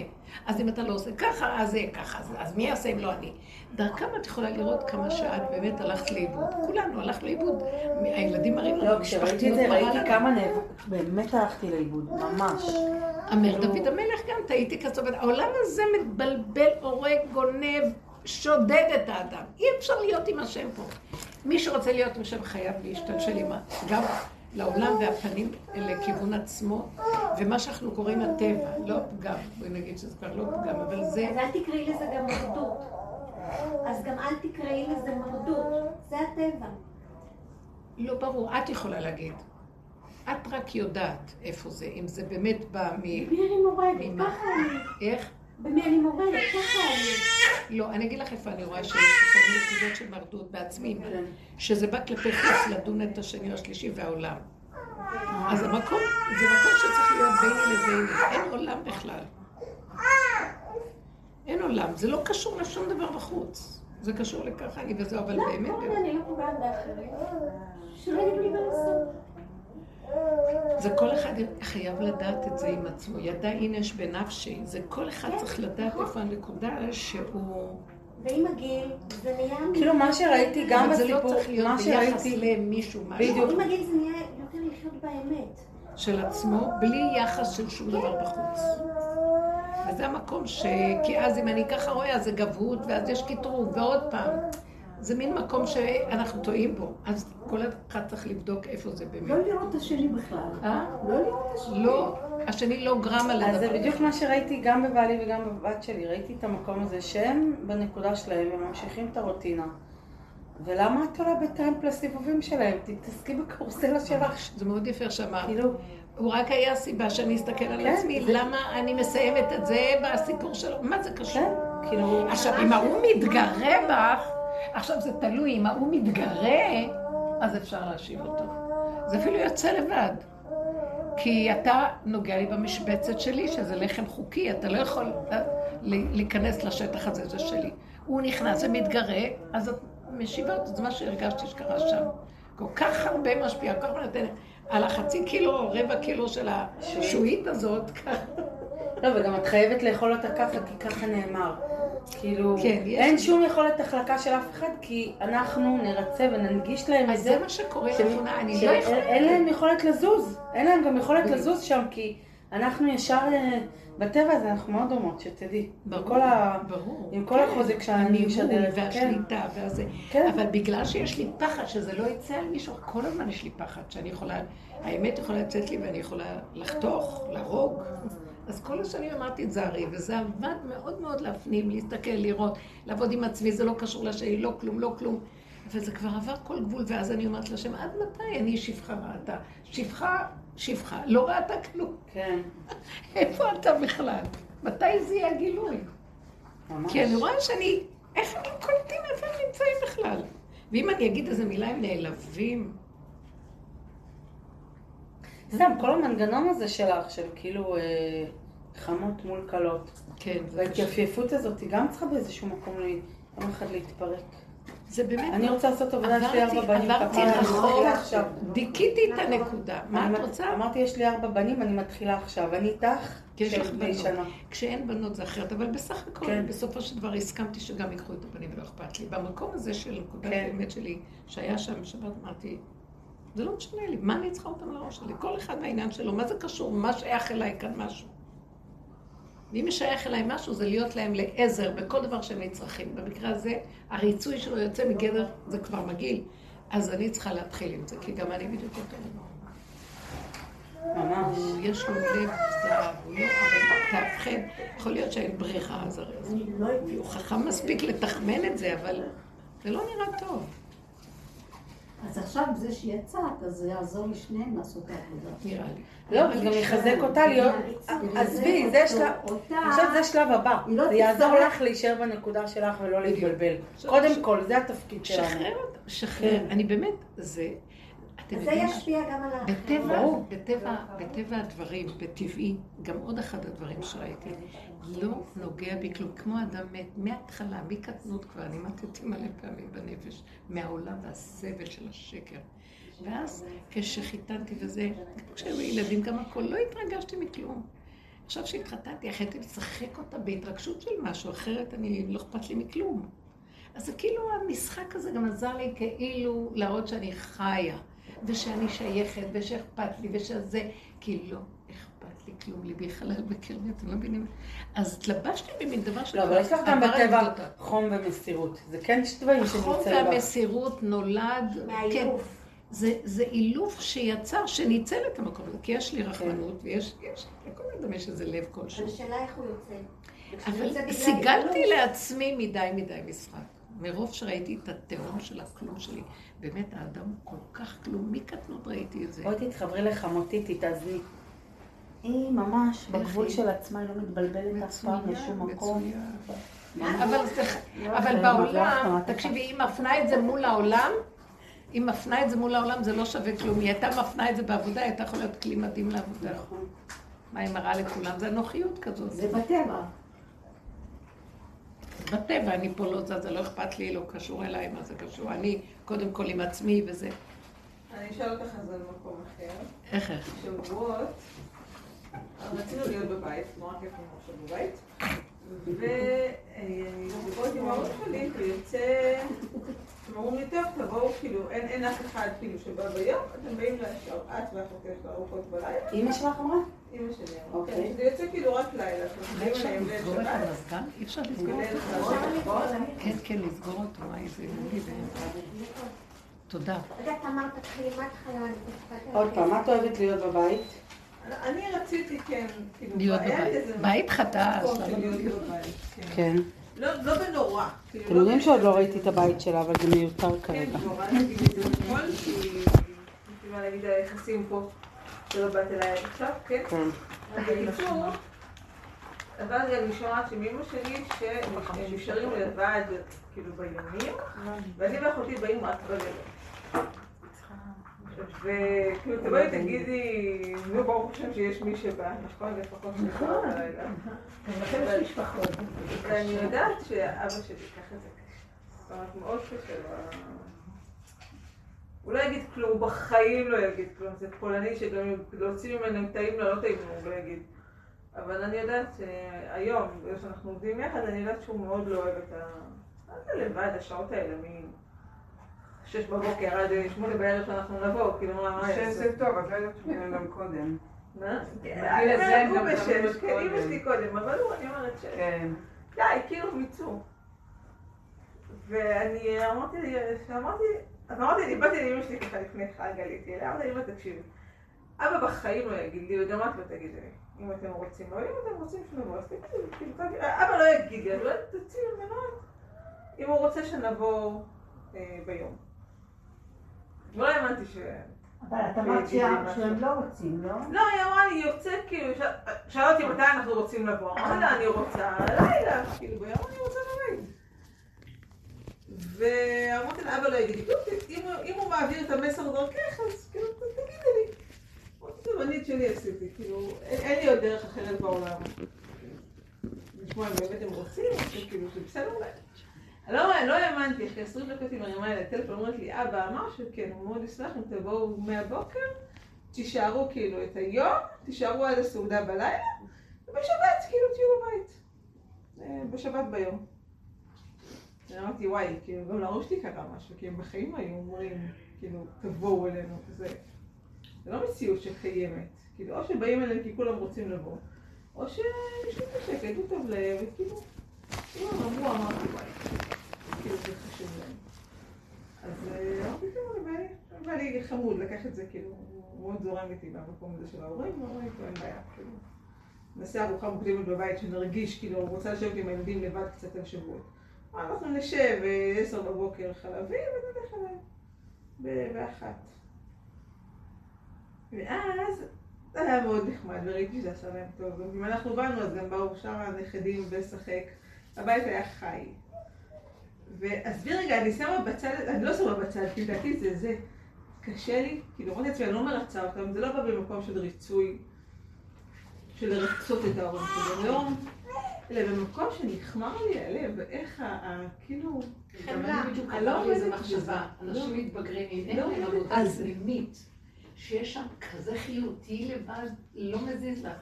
אז אם אתה לא עושה ככה, אז זה ככה, אז, אז מי יעשה אם לא אני? דרכם את יכולה לראות כמה שאת באמת הלכת לאיבוד. כולנו הלכנו לאיבוד. הילדים מראים לנו, לא, כשראיתי את זה, ראיתי. כמה נאבק, באמת הלכתי לאיבוד, ממש. אומר דוד המלך גם, טעיתי כסופת. העולם הזה מתבלבל, הורג, גונב, שודד את האדם. אי אפשר להיות עם השם פה. מי שרוצה להיות עם השם חייב להשתלשל עם. גם לעולם והפנים לכיוון עצמו, ומה שאנחנו קוראים הטבע, לא הפגם. בואי נגיד שזה כבר לא פגם, אבל זה... אז אל תקראי לזה גם מרדות. אז גם אל תקראי לזה מרדות. זה הטבע. לא ברור, את יכולה להגיד. את רק יודעת איפה זה, אם זה באמת בא מ... במי אני מורדת? ככה אני. איך? במי אני מורדת? ככה אני. לא, אני אגיד לך איפה אני רואה שיש לפעמים נקודות של מרדות בעצמי, שזה בא כלפי חוץ לדון את השני או השלישי והעולם. אז המקום, זה מקום שצריך להיות ביני לביני, אין עולם בכלל. אין עולם, זה לא קשור לשום דבר בחוץ. זה קשור לככה אני וזהו, אבל באמת, לא, אני לא פוגעת באחרים. שלא יגידו לי מה לעשות. זה כל אחד חייב לדעת את זה עם עצמו. ידע אינש בנפשי. זה כל אחד צריך לדעת איפה הנקודה שהוא... ועם הגיל זה נהיה... כאילו מה שראיתי גם אבל זה לא בסיפור, צריך להיות מה ביחס שראיתי, למישהו, משהו. בדיוק. עם הגיל זה נהיה יותר לחיות באמת. של עצמו, בלי יחס של שום דבר בחוץ. וזה המקום ש... כי אז אם אני ככה רואה, אז זה גבהות, ואז יש קטרוג, ועוד פעם. זה מין מקום שאנחנו טועים בו. אז כל אחד צריך לבדוק איפה זה לא באמת. לראות את השני בכלל. אה? לא לראות את השני. לא, השני לא גרם על אז זה. בדיוק מה שראיתי גם בבעלי וגם בבת שלי, ראיתי את המקום הזה שהם בנקודה שלהם וממשיכים את הרוטינה. ולמה את עולה בטיימפ לסיבובים שלהם? תתעסקי בקורסלה שלך. זה מאוד יפה שאמרת. כאילו, הוא רק היה הסיבה שאני אסתכל על כן, עצמי, זה- למה אני מסיימת את זה בסיפור שלו, מה זה קשור? כן, כאילו, עכשיו, אם ההוא מתגרה בך, עכשיו זה תלוי, אם ההוא מתגרה, אז אפשר להשיב אותו. זה אפילו יוצא לבד. כי אתה נוגע לי במשבצת שלי, שזה לחם חוקי, אתה לא יכול אה, להיכנס לשטח הזה, זה שלי. הוא נכנס ומתגרה, אז את משיבה זה מה שהרגשתי שקרה שם. כל כך הרבה משפיע, כל כך הרבה נותנת. על החצי קילו, רבע קילו של השועית הזאת, ככה. לא, וגם את חייבת לאכול אותה ככה, כי ככה נאמר. כאילו, כן, אין. שום יכולת החלקה של אף אחד, כי אנחנו נרצה וננגיש להם את אז זה. זה מה שקורה ש- אני לא שאין יכולה... אין להם יכולת לזוז, אין להם גם יכולת. לזוז שם, כי אנחנו ישר, אה, בטבע הזה אנחנו מאוד דומות, שתדעי. ברור, כל ה- ברור. עם כל החוזק שאני משדרת. כן. והשליטה והזה. כן. אבל בגלל שיש לי פחד שזה לא יצא על מישהו, כל הזמן יש לי פחד שאני יכולה, האמת יכולה לצאת לי ואני יכולה לחתוך, להרוג. אז כל השנים אמרתי תזהרי, וזה עבד מאוד מאוד להפנים, להסתכל, לראות, לעבוד עם עצמי, זה לא קשור לשני, לא כלום, לא כלום. וזה כבר עבר כל גבול, ואז אני אומרת להשם, עד מתי אני שפחה ראתה? שפחה, שפחה, לא ראתה כלום. כן, איפה אתה בכלל? מתי זה יהיה הגילוי? ממש. כי אני רואה שאני, איך הם לא קולטים איפה הם נמצאים בכלל? ואם אני אגיד איזה מילה, הם נעלבים. סתם, כל המנגנון הזה שלך, של כאילו אה, חמות מול כלות, כן. וההתייפייפות הזאת, היא גם צריכה באיזשהו מקום יום אחד להתפרק. זה באמת... אני רוצה לעשות עבודה, יש לי עברתי- ארבע בנים. עברתי רחוק. דיכיתי את הנקודה. מה את רוצה? אמרתי, יש לי ארבע בנים, אני מתחילה עכשיו. אני איתך, כי יש לך של בנות. שנה. כשאין בנות זה אחרת, אבל בסך הכל, כן. בסופו של דבר הסכמתי שגם ייקחו את הבנים ולא אכפת לי. במקום הזה של נקודת כן. האמת שלי, שהיה שם בשבת, אמרתי, זה לא משנה לי, מה אני צריכה אותם לראש שלי? כל אחד מהעניין שלו, מה זה קשור? מה שייך אליי כאן משהו? ואם משייך אליי משהו, זה להיות להם לעזר בכל דבר שהם נצרכים. במקרה הזה, הריצוי שלו יוצא מגדר, זה כבר מגעיל. אז אני צריכה להתחיל עם זה, כי גם אני בדיוק אותו דבר. ממש. יש לו לב זהב, הוא לא, אבל תאבחן, יכול להיות שאין ברירה, אז הרי לא. הוא חכם מספיק לתחמן את זה, אבל זה לא נראה טוב, אז עכשיו זה שיצאת, אז זה יעזור לשניהם לעשות את העבודה. נראה לי. לא, זה גם יחזק אותה להיות... עזבי, זה שלב... חושבת שזה השלב הבא. לא זה יעזור לך להישאר בנקודה שלך ולא. להתבלבל. עכשיו, קודם כל, זה התפקיד שלנו. שחרר אותה, שחרר. כן. אני באמת, זה... זה ישפיע גם על. בטבע. בטבע, בטבע הדברים, בטבעי, גם עוד אחד הדברים שראיתי, לא נוגע בי כלום, כמו אדם מת, מההתחלה, מקטנות כבר, אני מתתי מלא פעמים בנפש, מהעולם והסבל של השקר. ואז כשחיתנתי וזה, כשהיו ילדים, גם הכל, לא התרגשתי מכלום. עכשיו שהתחתנתי, יכולתי לשחק אותה בהתרגשות של משהו, אחרת אני, לא אכפת לי מכלום. אז כאילו המשחק הזה גם עזר לי כאילו להראות שאני חיה, ושאני שייכת, ושאכפת לי, ושזה, כי לא כלום, ליבי חלל בקרבי, אתם לא מבינים? אז התלבשתי במין דבר לא, אבל יש לך גם בטבע. חום ומסירות. זה כן החום שנמצאים בך. והמסירות נולד, כן, מהאילוף. זה, זה אילוף שיצר, שניצל את המקום הזה, כי יש לי רחמנות, ויש, יש, לכל אדם יש איזה לב כלשהו. אבל השאלה איך הוא יוצא. אבל סיגלתי לעצמי מדי מדי משחק. מרוב שראיתי את התהום של הכלום שלי. באמת, האדם הוא כל כך כלום, מקטנות ראיתי את זה. בואי תתחברי לחמותי, תתאזני. היא ממש בגבול? של עצמה, היא לא מתבלבלת אף פעם לשום מקום. אבל, בעולם, תקשיבי, היא מפנה את זה מול העולם, היא מפנה את זה מול העולם, זה לא שווה כלום. היא הייתה מפנה את זה בעבודה, היא הייתה יכולה להיות כלי מדהים לעבודה. נכון. מה היא מראה לכולם? זה אנוכיות כזאת. זה בטבע. בטבע, אני פה לא זזה, לא אכפת לי, לא קשור אליי, מה זה קשור? אני קודם כל עם עצמי וזה. אני אשאל אותך על זה במקום אחר. איך איך? שבועות, רצינו להיות בבית, נורא כיף לנו עכשיו בבית, ובועות עם ההורים שלי, ויוצא, הם אומרים לי, טוב, תבואו, כאילו, אין אף אחד כאילו שבא ביום, אתם באים לשאר, את ואחותך לארוחות בלילה, אמא שלך אמרה? אמא שלי אמרה, אוקיי. כן, שזה יוצא כאילו רק לילה, אפשר לסגור אליהם את המזגן? אי אפשר לסגור וליל אותו. חזון, כן, כן, לסגור אותו, מה באמצע. תודה. מה את. עוד פעם, את אוהבת להיות בבית? אני רציתי, כן, כאילו, היה לי. איזה להיות? בבית, כן. כן. לא לא בנורא. כאילו, אתם לא יודעים שעוד לא. ראיתי את הבית שלה, אבל זה מיותר כן, כרגע. נורא, אני אגיד את זה אתמול, כי... מה להגיד היחסים פה, שלא באת אליי עכשיו, כן? כן. בקיצור, אבל אני שומעת שמאמא שלי שהם נשארים לבד, כאילו בימים, ואני ואחותי באים רק בלילה. וכאילו תבואי תגידי, נו ברוך השם שיש מי שבא, נכון? לפחות משפחות. ואני יודעת שאבא שלי ככה זה קשה. זאת אומרת, מאוד קשה לו. הוא לא יגיד כלום, הוא בחיים לא יגיד כלום. זה פולני שגם אם להוציא ממנו טעים לו, לא טעים לו, הוא לא יגיד. אבל אני יודעת שהיום, בגלל שאנחנו עובדים יחד, אני יודעת שהוא מאוד לא אוהב את ה... מה זה לבד, השעות האלה, מ-6 בבוקר עד 8 בערב שאנחנו נבוא, כאילו מה, מה שש יעשה? זה טוב, את לא יודעת שהוא גם קודם. מה? בגיל הזה הם הוא גם בשש, כן, אמא קודם. שלי קודם, אבל הוא, אני אומרת ש... כן. די, כאילו מיצו. ואני אמרתי לי, שאמרתי, אז אמרתי לי, באתי לאמא שלי ככה לפני חג, עליתי אליה, אמרתי, אמא תקשיבי, אבא בחיים לא יגיד לי, וגם את לא תגידי לי, אם אתם רוצים, אבל אם אתם רוצים שנבוא, אז תגידו, כאילו, תגידו, אבא לא יגיד לי, אז אולי תוציאו ממנו אם הוא רוצה שנבוא אה, ביום. ולא האמנתי ש... אבל את אמרת שה- שהם לא רוצים, לא? לא, היא אמרה לי, יוצאת, כאילו, שאלה אותי מתי אנחנו רוצים לבוא. אמרתי לה, אני רוצה לילה, כאילו, ביום אני רוצה בבית. ואמרתי לה, אבא לא יגיד לי, "טוב, אם הוא- מעביר את המסר דרכך, אז כאילו, תגידי לי. אמרתי, טוב, אני את שלי עשיתי, כאילו, אין לי עוד דרך אחרת בעולם. לשמוע אם באמת הם רוצים, כאילו, זה בסדר אולי. לא, לא האמנתי, אחרי 20 דקות היא מרימה אליי טלפון, אומרת לי, אבא אמר שכן, הוא מאוד ישמח אם תבואו מהבוקר, תישארו כאילו את היום, תישארו עד הסעודה בלילה, ובשבת כאילו תהיו בבית. אה, בשבת ביום. אני אמרתי, וואי, כאילו, גם להורים שלי קרה משהו, כי הם בחיים היו אומרים, כאילו, תבואו אלינו, זה, לא מציאות שקיימת. כאילו, או שבאים אליהם כי כולם רוצים לבוא, או שיושבים בשקט, הוא טוב להם, וכאילו, אם הם אמרו, אמרתי, וואי, כאילו, זה חשוב להם. אז אה, אמרתי, בא לי חמוד, לקח את זה, כאילו, הוא מאוד זורם איתי במקום הזה של ההורים, ואומרים, אין בעיה, כאילו. נעשה ארוחה מוקדמת בבית, שנרגיש, כאילו, הוא רוצה לשבת עם הילדים לבד קצת על שבועות. אנחנו נשב אה, עשר בבוקר חלבי, ונלך אליהם. ב- באחת. ואז זה היה מאוד נחמד, וראיתי שזה עשה להם טוב. אם אנחנו באנו, אז גם באו שאר הנכדים לשחק. הבית היה חי. ועזבי רגע, אני שמה בצד, אני לא שמה בצד, כי לדעתי זה זה. קשה לי, כאילו, אמרתי לעצמי, אני לא מרצה אותם, זה לא בא במקום של ריצוי, של לרצות את ההורים אני לא... אלא במקום שנכמר לי הלב, ואיך ה... כאילו... חמלה. אני לא איזה עובדת מחשבה. אנשים לא. מתבגרים, אין לא להם עבודה. פנימית, שיש שם כזה חיות, תהיי לבד, לא מזיז לך,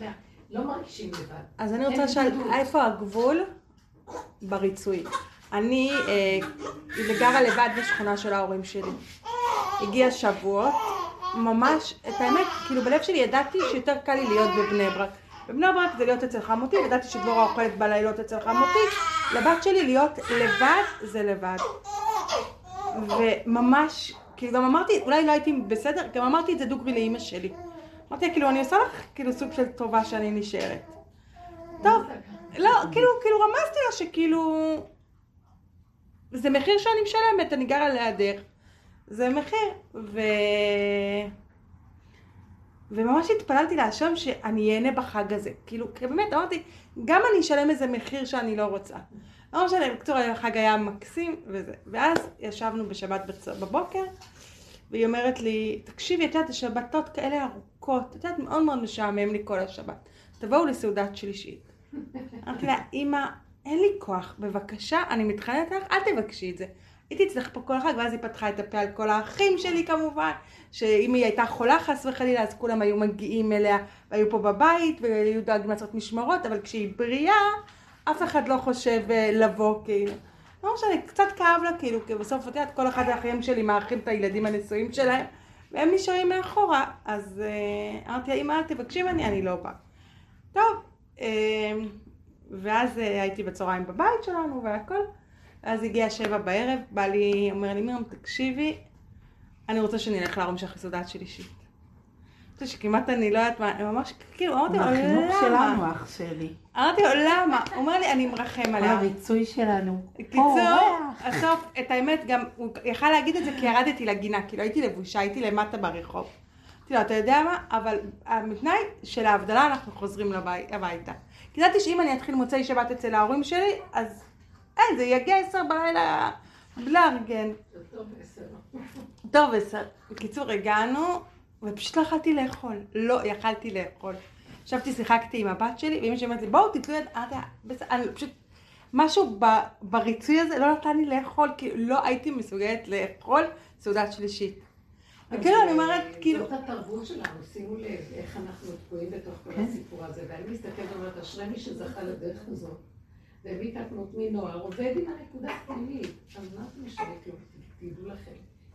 לא- לא מרגישים לבד. אז אני רוצה לשאול. איפה הגבול בריצוי? אני אה, גרה לבד בשכונה של ההורים שלי. הגיע שבועות, ממש, את האמת, כאילו בלב שלי ידעתי שיותר קל לי להיות בבני ברק. בבני ברק זה להיות אצל חמותי, ידעתי שדבורה אוכלת בלילות אצל חמותי, לבת שלי להיות לבד זה לבד. וממש, כאילו גם אמרתי, אולי לא הייתי בסדר, גם אמרתי את זה דוגרי לאימא שלי. אמרתי כאילו, אני עושה לך כאילו סוג של טובה שאני נשארת. טוב, לא, כאילו, כאילו רמזתי לה שכאילו... זה מחיר שאני משלמת, אני גרה לידך. זה מחיר. ו... וממש התפללתי להשם שאני אהנה בחג הזה. כאילו, באמת, אמרתי, גם אני אשלם איזה מחיר שאני לא רוצה. לא משנה, בקיצור, החג היה מקסים וזה. ואז ישבנו בשבת בבוקר, והיא אומרת לי, תקשיבי, את יודעת, השבתות כאלה ארוכות, את יודעת, מאוד מאוד משעמם לי כל השבת. תבואו לסעודת שלישית. אמרתי לה, אמא, אין לי כוח, בבקשה, אני מתחננת לך, אל תבקשי את זה. הייתי אצלך פה כל החג, ואז היא פתחה את הפה על כל האחים שלי כמובן, שאם היא הייתה חולה חס וחלילה, אז כולם היו מגיעים אליה, והיו פה בבית, והיו דואגים לעשות משמרות, אבל כשהיא בריאה, אף אחד לא חושב אה, לבוא, כאילו. לא משנה, קצת כאב לה, כאילו, כי בסוף, את יודעת, כל אחד האחים שלי מארחים את הילדים הנשואים שלהם, והם נשארים מאחורה, אז אה, אמרתי אמא, תבקשי ממני, אני לא באה. טוב, אה, ואז אה, הייתי בצהריים בבית שלנו והכל, ואז הגיע שבע בערב, בא לי, אומר לי, מירם, תקשיבי, אני רוצה שנלך להרום של סעודת שלישית. אתה יודע שכמעט אני לא יודעת מה, ממש, כאילו, אמרתי לו, למה? שלנו, אח שלי. אמרתי לו, למה? הוא אומר לי, אני מרחם עליה. הריצוי שלנו. קיצור. הסוף, את האמת, גם, הוא יכל להגיד את זה כי ירדתי לגינה, כאילו הייתי לבושה, הייתי למטה ברחוב. אמרתי לו, אתה יודע מה? אבל מתנאי של ההבדלה אנחנו חוזרים לבית, הביתה. כי ידעתי שאם אני אתחיל מוצאי שבת אצל ההורים שלי, אז אין, זה יגיע עשר בלילה בלי לארגן. זה טוב עשר. בקיצור, הגענו, ופשוט לא יכלתי לאכול. לא יכלתי לאכול. ישבתי, שיחקתי עם הבת שלי, ואמא שלי אומרת לי, בואו, תתלו יד, אני פשוט, משהו ב, בריצוי הזה לא נתן לי לאכול, כי לא הייתי מסוגלת לאכול סעודה שלישית. וכאילו, אז, אני אומרת, כאילו... זאת התרבות שלנו, שימו לב איך אנחנו תקועים בתוך כל כן. הסיפור הזה. ואני מסתכלת ואומרת, אשרי מי שזכה לדרך הזאת. והביא קטנות מנוער, עובד עם הנקודה הפנימית. אז מה זה משנה כלום? תדעו לכם.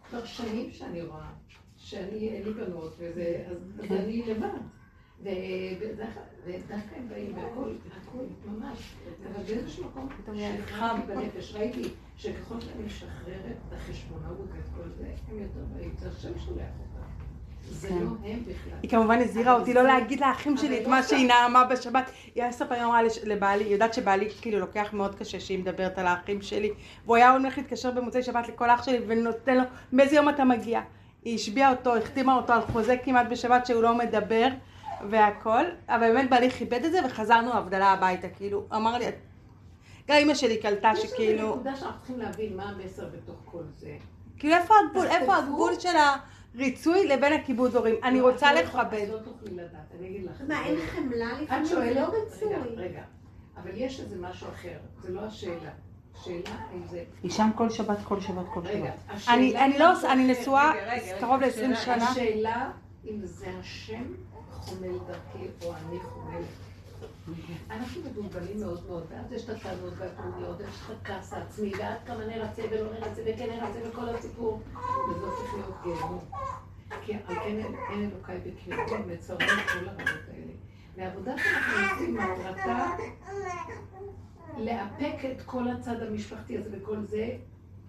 כבר שנים שאני רואה שאני, אין לי בנות, וזה, אז אז כן. אני לבד. ודווקא הם באים והכל, הכל, ממש. אבל באיזשהו מקום, שחררתי. בנפש, ראיתי שככל שאני משחררת את החשבונאות ואת כל זה, הם יותר באים, זה השם שולח אותם. זה כן. לא הם בכלל. היא כמובן הזהירה אותי לא להגיד לאחים שלי את אבל מה לא שהיא נעמה בשבת. היא עשר פעמים אמרה לבעלי, היא יודעת שבעלי כאילו לוקח מאוד קשה שהיא מדברת על האחים שלי. והוא היה הולך להתקשר במוצאי שבת לכל אח שלי ונותן לו, מאיזה יום אתה מגיע? היא השביעה אותו, החתימה אותו על חוזה כמעט בשבת שהוא לא מדבר והכל. אבל באמת בעלי כיבד את זה וחזרנו הבדלה הביתה. כאילו, אמר לי, גם אמא שלי קלטה יש איזו שכאילו, נקודה שאנחנו צריכים להבין מה המסר בתוך כל זה. כאילו איפה הגבול, איפה. הגבול של הריצוי לבין הכיבוד הורים. אני לא, רוצה את לא לכבד. את לא תוכלי לדעת, אני אגיד לך. מה, אין חמלה את לפעמים? זה שואלת, לא רצוי. רגע, רגע, אבל יש איזה משהו אחר, זה לא השאלה. השאלה אם זה... היא שם כל שבת, כל שבת, כל רגע, שבת. השאלה אני, לא, משהו אני. נשואה רגע, רגע, קרוב רגע, ל-20 שאלה, שנה. השאלה אם זה השם חומל דרכי או אני חומלת. אנחנו מבולבלים מאוד מאוד, ואז יש את הטענות והטעוניות, ויש את הכעס העצמי, ועד כמה נרצה ולא נרצה וכן נרצה וכל הסיפור, וזה הופך להיות גיהנום. כי על כן אין אלוקיי בקרבו, את כל הרעות האלה. והעבודה שאנחנו עושים מהורתה, לאפק את כל הצד המשפחתי הזה וכל זה,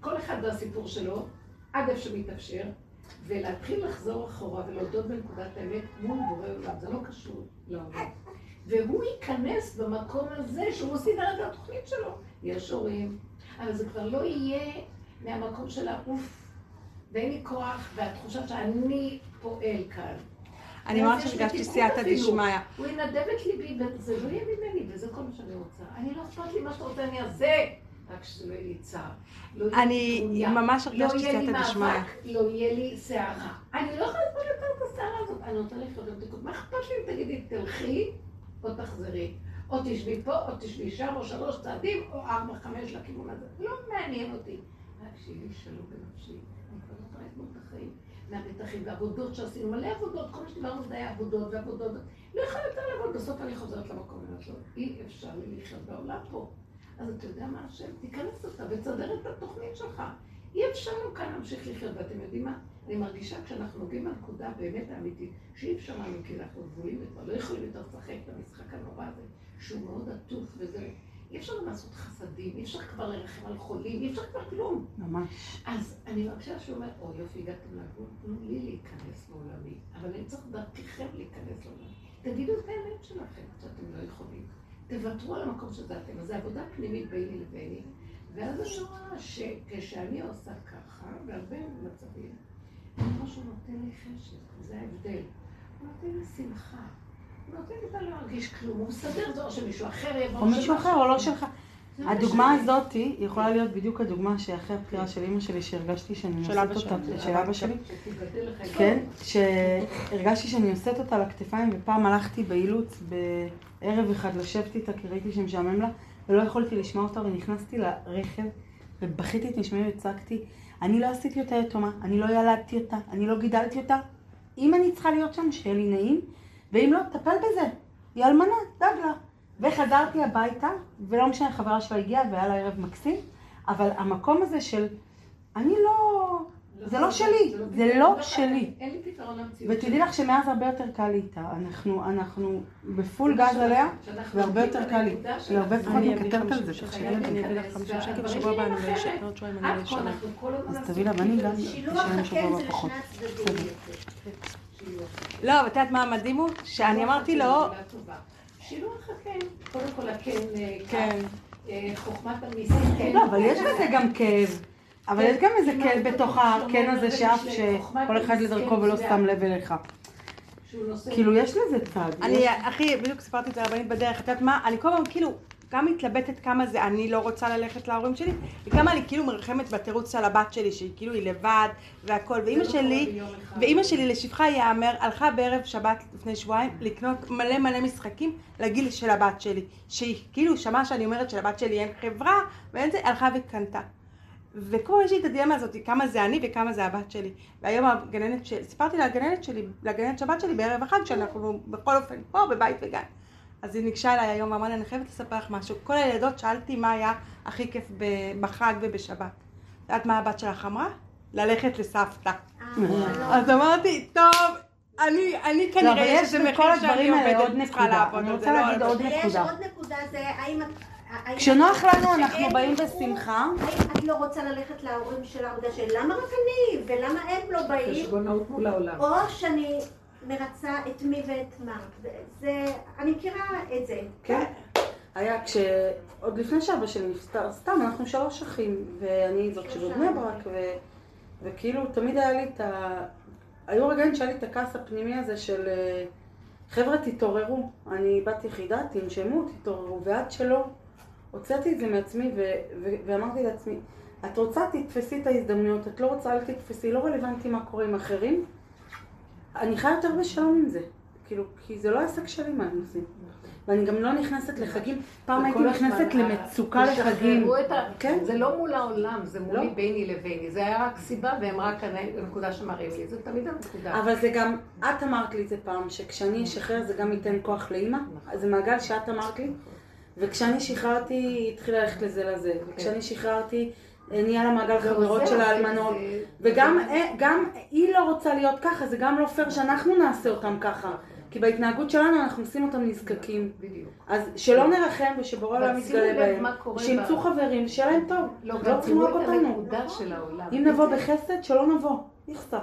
כל אחד והסיפור שלו, עד איפה שמתאפשר, ולהתחיל לחזור אחורה ולהודות בנקודת האמת מול בורא עולם, זה לא קשור לעולם. והוא ייכנס במקום הזה שהוא סידר את התוכנית שלו. יש הורים, אבל זה כבר לא יהיה מהמקום של העוף, ואין לי כוח, והתחושה שאני פועל כאן. אני ואז ממש יש לי הרגשתי תיקון סייעתא. דשמיא. הוא ינדב את ליבי, וזה לא יהיה ממני, וזה כל מה שאני רוצה. אני לא אכפת לי מה שאתה רוצה, אני אעשה. רק שזה לא יהיה לי צער. לא יהיה לי אני טרוניה. ממש לא הרגשתי סייעתא דשמיא. מאבק, לא יהיה לי סערה. אני לא יכולה לסבול יותר את הסערה הזאת. אני רוצה לחיות תיקון. מה אכפת לי אם תגידי, תלכי או תחזרי? או תשבי פה, או תשבי שם, או שלוש צעדים, או ארבע, חמש לכיוון הזה. לא מעניין אותי. רק שיהיה לי שלום בנפשי. אני כבר לא יכולה לגמור את החיים. מהמתחים והעבודות שעשינו, מלא עבודות, כל מה שדיברנו זה היה עבודות ועבודות. לא יכולה יותר לעבוד, בסוף אני חוזרת למקום לו, אי אפשר לי לחיות בעולם פה. אז אתה יודע מה השם? תיכנס אותה ותסדר את התוכנית שלך. אי אפשר לנו כאן להמשיך לחיות, ואתם יודעים מה? אני מרגישה כשאנחנו נוגעים בנקודה באמת האמיתית, שאי אפשר לנו, כי אנחנו גבולים וכבר לא יכולים יותר לשחק את המשחק הנורא הזה, שהוא מאוד עטוף וזה... אי אפשר לעשות חסדים, אי אפשר כבר לרחם על חולים, אי אפשר כבר כלום. ממש. אז אני מרגישה שהוא אומר, או יופי, הגעתם לגבול, תנו לי להיכנס לעולמי, אבל אני צריך דרככם להיכנס לעולמי. תגידו את האמת שלכם, שאתם לא יכולים. תוותרו על המקום שזה אתם. אז זו עבודה פנימית ביני לביני, ואז אני רואה שכשאני עושה ככה, בהרבה מצבים, משהו נותן לי חשק, זה ההבדל. הוא נותן לי שמחה. הוא נותן לי לא להרגיש כלום, הוא מסדר זה או שמישהו אחר יבוא. או מישהו אחר או לא שלך. הדוגמה. הזאתי יכולה להיות בדיוק הדוגמה שאחרי הבחירה של אימא שלי, שהרגשתי שאני נושאת אותה, של אבא שלי. כן, שהרגשתי שאני נושאת אותה על הכתפיים, ופעם הלכתי באילוץ בערב אחד לשבת איתה, כי ראיתי שמשעמם לה, ולא יכולתי לשמוע אותה, ונכנסתי לרכב, ובכיתי את נשמעי וצעקתי, אני לא עשיתי אותה יתומה, אני לא ילדתי אותה, אני לא גידלתי אותה. אם אני צריכה להיות שם, שיהיה לי נעים, ואם לא, טפל בזה. היא אלמנה, דאג לה. וחזרתי הביתה, ולא משנה, חברה שלה הגיעה, והיה לה ערב מקסים, אבל המקום הזה של, אני לא... זה לא שלי, זה לא שלי. אין לי פתרון למציאות. ותדעי לך שמאז הרבה יותר קל לי איתה. אנחנו, אנחנו בפול גז עליה, והרבה יותר קל לי. היא הרבה פחות מקטרת על זה, תחשבי. אני אביא לך 50 שקל בשבוע הבא, אני לא אשאר עוד שבועיים, אני אשאר. אז תביאי לה, ואני גם הקן שבוע הבא פחות. לא, אבל את יודעת מה המדהים הוא? שאני אמרתי לו, שילוח הקן, קודם כל הקן, אה, כן. אה, חוכמת המיסים, כן. לא, אבל יש בזה גם כאב. אבל יש גם איזה כאב בתוך הקן הזה שאף שכל אחד לדרכו ולא שם לב אליך. כאילו, יש לזה צד. אני- אחי, בדיוק סיפרתי את זה לרבנית בדרך, את יודעת מה? אני כל הזמן כאילו, גם מתלבטת כמה זה אני לא רוצה ללכת להורים שלי, וכמה אני כאילו מרחמת בתירוץ של הבת שלי, שהיא כאילו היא לבד והכל, ואימא לא שלי. ואימא שלי לשבחה ייאמר, הלכה בערב שבת לפני שבועיים לקנות מלא מלא משחקים לגיל של הבת שלי, שהיא כאילו שמעה שאני אומרת שלבת שלי אין חברה, ואין זה, הלכה וקנתה. ופה יש לי את הדילמה הזאת, כמה זה אני וכמה זה הבת שלי. והיום הגננת, ש... סיפרתי לגננת שלי, לגננת שבת שלי בערב החג, שאנחנו בכל אופן פה בבית וגן. אז היא ניגשה אליי היום ואמרה לי, אני חייבת לספר לך משהו. כל הילדות שאלתי מה היה הכי כיף בחג ובשבת. את יודעת מה הבת שלך אמרה? ללכת לסבתא. אה, אז אמרתי, טוב, אני, אני לא, כנראה יש יש איזה בכל מחיר שאני הדברים האלה עוד עובדת, צריכה נקודה. לעבוד אני על רוצה זה, לא להגיד על עוד נקודה. עוד נקודה, זה האם את... כשנוח לנו אנחנו באים בשמחה. האם את לא רוצה ללכת להורים של העבודה שלי? למה רק אני? ולמה הם לא באים? חשבונאות מול העולם. או שאני מרצה את מי ואת מה. זה... אני מכירה את זה. כן. היה כש... עוד לפני שאבא שלי נפטר, סתם, אנחנו שלוש אחים, ואני זאת שבבני ברק, ו... וכאילו תמיד היה לי את ה... היו רגעים שהיה לי את הכעס הפנימי הזה של אה, חבר'ה תתעוררו, אני בת יחידה, תנשמו, תתעוררו, ועד שלא הוצאתי את זה מעצמי ו... ו... ואמרתי לעצמי, את רוצה תתפסי את ההזדמנויות, את לא רוצה אל תתפסי, לא רלוונטי מה קורה עם אחרים, אני חיה יותר בשלום עם זה, כאילו, כי זה לא עסק שלי מה הם עושים. ואני גם לא נכנסת לחגים, פעם הייתי נכנסת למצוקה ה- לחגים. כן. זה לא מול העולם, זה מולי לא. ביני לביני. זה היה רק סיבה והם רק הנקודה שמראים לי. זה תמיד הנקודה. אבל זה גם, את אמרת לי את זה פעם, שכשאני אשחרר זה גם ייתן כוח לאימא. זה מעגל שאת אמרת לי. וכשאני שחררתי, היא התחילה ללכת לזה לזה. וכשאני שחררתי, אה, נהיה לה מעגל חברות של האלמנות. וגם אה, גם היא לא רוצה להיות ככה, זה גם לא פייר שאנחנו נעשה אותם ככה. כי בהתנהגות שלנו אנחנו עושים אותם נזקקים. בדיוק. אז שלא נרחם ושבורא העולם יתגלה בהם. שימצאו חברים, שיהיה להם טוב. לא, לא צריכים רק את אותנו. אם נבוא בחסד, שלא נבוא. נכסה.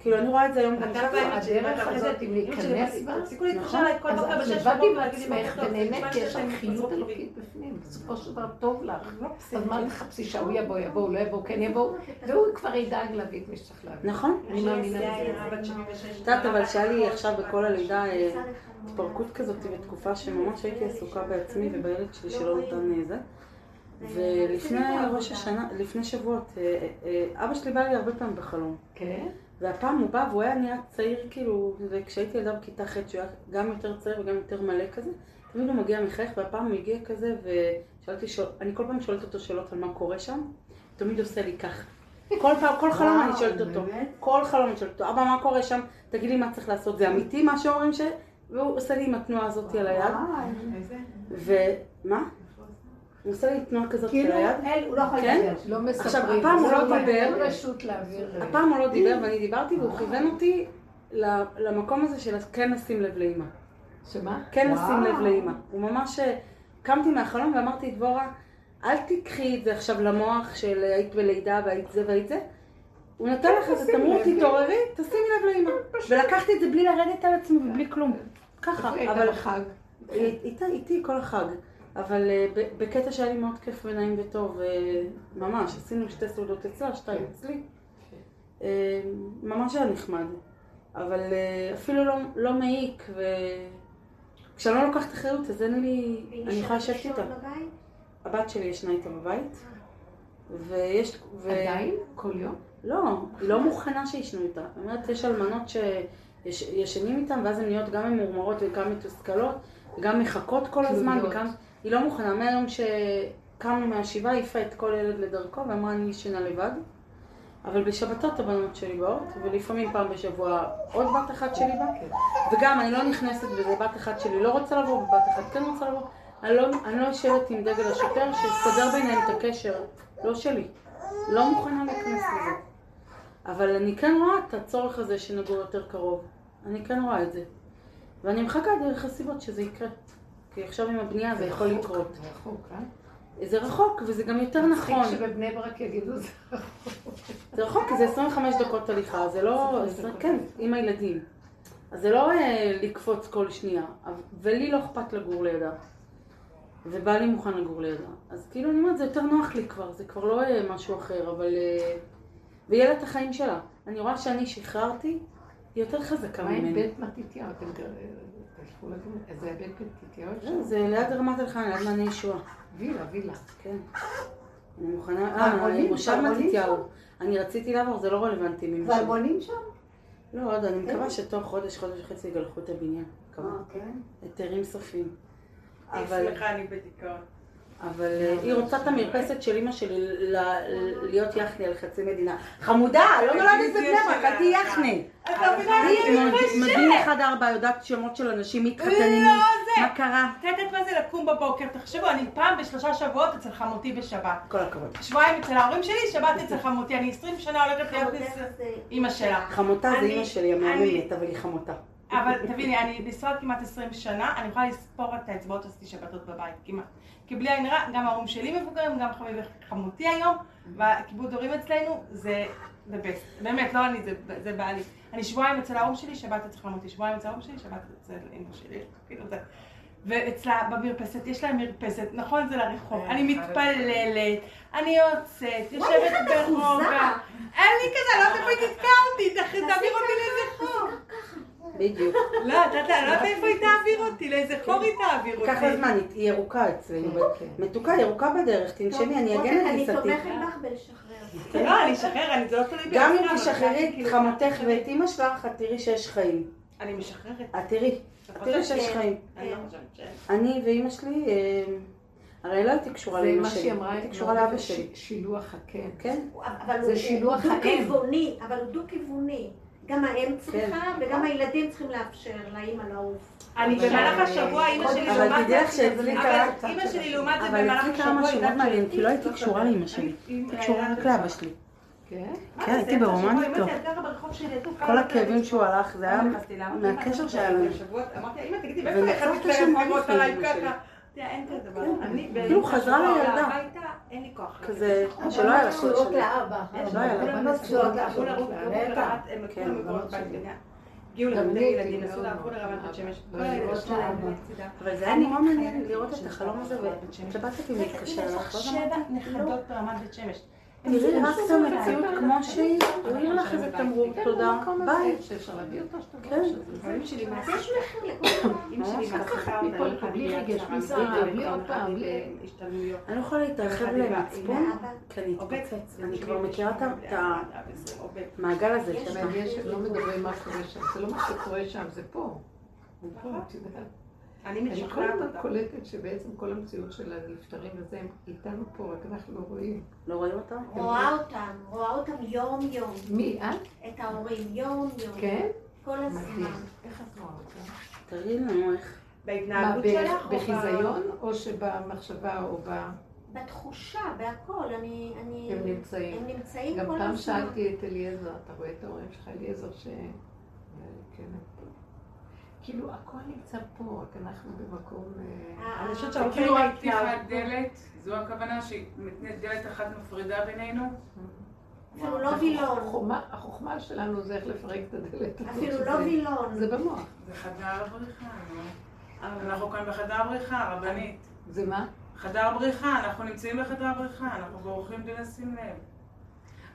כאילו, אני רואה את זה היום גם שלי, הדרך הזאת, זה- אם להיכנס בה, תפסיקו להתקשר נכון. אליי כל את בשש בבוקר ולהגיד לי טוב, ונהנית כי יש לך חיות אלוקית בפנים. בסופו של דבר טוב לך. לא, אז מה תחפשי שההוא יבוא, יבוא, לא יבוא, כן יבוא, והוא כבר ידאג להביא את מי שצריך להביא. נכון. אני מאמינה בזה. בת 76. את יודעת, אבל שהיה לי עכשיו בכל הלידה אה, התפרקות כזאת בתקופה שממש הייתי עסוקה בעצמי ובילד שלי שלא נתן אה, זה. ולפני ראש השנה, לפני שבועות, אה, אה, אבא שלי בא לי הרבה פעמים בחלום. כן? והפעם הוא בא והוא היה נראה צעיר כאילו, וכשהייתי ילדה בכיתה ח' שהוא היה גם יותר צעיר וגם יותר מלא כזה, תמיד הוא מגיע מחייך, והפעם הוא הגיע כזה ושאלתי, שואל, אני כל פעם שואלת אותו שאלות על מה קורה שם, תמיד עושה לי ככה. כל פעם, כל חלום אני שואלת אותו, כל חלום אני שואלת אותו, אבא מה קורה שם, תגיד לי מה צריך לעשות, זה אמיתי מה שאומרים ש... והוא עושה לי עם התנועה הזאת על היד, ומה? הוא עושה לי תנועה כזאת כאילו, היד, אל, הוא לא יכול כן? לדבר. לא מספרים. עכשיו, הפעם הוא לא דיבר. אין רשות להעביר. הפעם הוא לא דיבר ואני דיברתי והוא כיוון אותי ל- למקום הזה של כן לשים לב לאימא. שמה? כן לשים לב לאימא. הוא ממש... אה, קמתי מהחלום ואמרתי, דבורה, אל תיקחי את זה עכשיו למוח של היית בלידה והיית זה והיית זה. הוא נתן לך את זה, תמרו, תתעוררי, תשימי לב לאימא. ולקחתי את זה בלי לרדת על עצמי ובלי כלום. ככה, אבל... איתי כל החג. אבל אה, ב- בקטע שהיה לי מאוד כיף ונעים וטוב, אה, ממש, עשינו שתי סעודות אצלה, שתיים אצלי. אה, ממש היה נחמד. אבל אפילו לא, לא מעיק, וכשאני לא לוקחת אחריות אז אין לי, אני יכולה לשבת איתה. הבת שלי ישנה איתה בבית, ויש... ו... עדיין? כל יום? לא, היא לא מוכנה שישנו איתה. זאת אומרת, יש אלמנות שישנים איתן, ואז הן נהיות גם ממורמרות וגם מתוסכלות, וגם מחכות כל הזמן. וגם... היא לא מוכנה. מהיום שקמנו מהשבעה, העיפה את כל ילד לדרכו, ואמרה, אני ישנה לבד. אבל בשבתות הבנות שלי באות, ולפעמים פעם בשבוע עוד בת אחת שלי באה. וגם, אני לא נכנסת בזה, בת אחת שלי לא רוצה לבוא, ובת אחת כן רוצה לבוא. אני לא, אני לא יושבת עם דגל השוטר שיסדר ביניהם את הקשר, לא שלי. לא מוכנה להיכנס לזה. אבל אני כן רואה את הצורך הזה שנגור יותר קרוב. אני כן רואה את זה. ואני מחכה דרך הסיבות שזה יקרה. כי עכשיו עם הבנייה זה יכול רחוק, לקרות. זה רחוק, אה? זה רחוק, וזה גם יותר נכון. מצחיק שבבני ברק יגידו זה זה רחוק, כי זה 25 דקות הליכה, זה לא... 25 זה- דקות כן. עם הילדים. אז זה לא אה, לקפוץ כל שנייה. ולי לא אכפת לגור לידה. ובעלי מוכן לגור לידה. אז כאילו אני אומרת, זה יותר נוח לי כבר, זה כבר לא אה, משהו אחר, אבל... אה, ויהיה לה את החיים שלה. אני רואה שאני שחררתי, היא יותר חזקה מה עם ממני. בית מתתיהו? מתתיהו כן, שם? זה ליד רמת אלחנן, ליד מעייני ישועה. וילה, וילה. כן. אני מוכנה... אה? מושב מתתיהו. אני רציתי לעבור, זה לא רלוונטי. שם. והבונים שם? לא, עוד, אני מקווה שתוך חודש, חודש וחצי יגלחו את הבניין. אה, כן. היתרים סופיים. אבל... סליחה, אני בדיכאון. אבל אה, היא רוצה את המרפסת של אימא שלי ל- ל- להיות יחני על חצי מדינה. חמודה, לא נולדת בבני ברק, אל תהיי יחני. אתה מבינה? היא מדהים אחד ארבע, יודעת שמות של אנשים, מתחתנים, לא, זה- מה קרה? את יודעת מה זה לקום בבוקר? תחשבו, אני פעם בשלושה שבועות אצל חמותי בשבת. כל הכבוד. שבועיים אצל ההורים שלי, שבת אצל חמותי. אני 20 שנה הולכת להיות אימא שלה. חמותה זה אימא שלי המהממת, אבל היא חמותה. אבל תביני, אני בישראל כמעט 20 שנה, אני יכולה לספור את האצבעות עשיתי שבתות בבית, כמעט. כי בלי עין הרע, גם ההורים שלי מבוגרים, גם חמי וחמותי היום, והכיבוד הורים אצלנו זה the best. באמת, לא אני, זה, זה בעלי. אני שבועיים אצל ההורים שלי, שבת אצל חמותי, שבועיים אצל ההורים שלי, שבת אצל אמא שלי, כאילו זה. ואצלה במרפסת, יש להם מרפסת, נכון זה לרחוב, אני מתפללת, אני יוצאת, יושבת ברוגע, אין לי כזה, לא היא תתקע אותי, תעביר אותי לאיזה חור. בדיוק. לא, את יודעת, אני לא יודעת איפה היא תעביר אותי, לאיזה חור היא תעביר אותי. לה זמן, היא ירוקה אצלנו. מתוקה, ירוקה בדרך, תנשמי, אני אגן על אני גיסתי. תומכת בך בלשחרר. לא, אני אשחרר, אני- זה לא תלוי בי. גם אם תשחררי אבל את כאילו, חמותך ואת אימא שלך, את תראי שיש חיים. אני משחררת. את תראי, את תראי שיש כן. חיים. אני לא. אני ואימא שלי, אה, הרי לא הייתי קשורה זה לאמא מה שלי, שהיא אמרה, הייתי קשורה לאבא שלי. שילוח הקן. כן? אבל זה הוא- שילוח הוא האם. דו-כיווני, אבל הוא דו-כיווני. גם האם כן. צריכה וגם הילדים צריכים לאפשר לאימא לעוף. אני אבל- במהלך השבוע, אימא שלי אבל לעומת תדעי לך זה, שאצלי קרה... אבל אימא שלי לעומת זה אבל במהלך אצלי השבוע, קרה משהו מאוד יודעת מעניין, כי לא הייתי קשורה לאמא שלי. הייתי קשורה רק לאבא שלי. כן? כן, הייתי ברומן איתו. כל כל הכאבים שהוא הלך, זה היה מהקשר שהיה לנו. אמרתי, אמא, תגידי, מאיפה איך את לפעמים עליי ככה? אין כזה דבר. כן. אני כאילו חזרה לילדה. הביתה, אין לי כוח. כזה, שלא היה לה קשורות שנה. לאבא. לא היה לה. הבנות קשורות לאבא. הם כן. הגיעו אני הייתי ילדים, נסעו מאוד לרמת בית. שמש. אבל זה היה נורא מעניין לראות את החלום הזה, להתקשר יש אליו. לך שבע נכדות ברמת בית שמש. תראי רק את המציאות כמו שהיא, הוא העיר לך איזה תמרור, תודה, ביי. כן. יש מחיר לכל. אני לא יכולה להתרחב למצפון, כי אני. אתפוצץ. אני כבר מכירה את. המעגל הזה לא מדברים מה קורה שם, זה לא מה שקורה שם, זה פה. זה פה, את יודעת. אני אני כל הזמן אותה. קולטת שבעצם כל המציאות של הנפטרים וזה, הם איתנו פה, רק אנחנו לא רואים. לא רואים אותה? רואה אותם, רואה אותם יום יום. מי, את? את ההורים יום יום. כן? כל הזמן. מדהים. איך את רואה אותם? תראי לנו איך. בהתנהגות שלך? בחיזיון, או שבמחשבה, או ב... בתחושה, בהכל. אני... אני... הם נמצאים. הם נמצאים גם כל פעם הזמן. שאלתי את אליעזר, אתה רואה את ההורים שלך, אליעזר, ש... כן. כאילו, הכל נמצא פה, רק אנחנו במקום... אה, אה, אני חושבת אה, שההולכים כאילו רק פתיחת. דלת, זו הכוונה שמתנית דלת אחת מפרידה בינינו? אפילו לא וילון. החוכמה- החוכמה שלנו זה איך לפרק את הדלת. אפילו לא וילון. זה במוח. זה חדר הבריחה, נו. אנחנו כאן בחדר הבריחה, רבנית. זה מה? חדר בריחה, אנחנו נמצאים בחדר בריחה, אנחנו בורחים בלי לשים לב.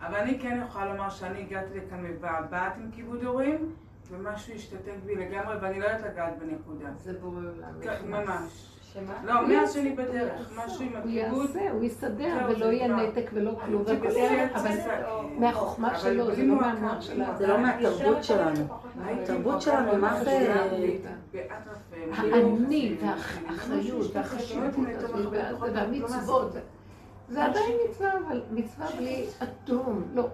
אבל אני כן יכולה לומר שאני הגעתי לכאן מבעבעת עם כיבוד הורים, ומשהו השתתק בי לגמרי, ואני לא יודעת לגעת בנקודה. זה בורא עולם. כן. ממש. שמה? לא, מאז שאני בדרך, משהו עם הוא הכיבוד. יעשה, הוא יסדר, ולא יהיה. נתק ולא כלום. אבל. מהחוכמה שלו, זה לא מהמוח. מועקה. זה לא מהתרבות שלנו. התרבות שלנו, מה זה... האני והאחריות והחשיבות הזאת והמצוות. זה עדיין מצווה, אבל מצווה בלי אדום, לא.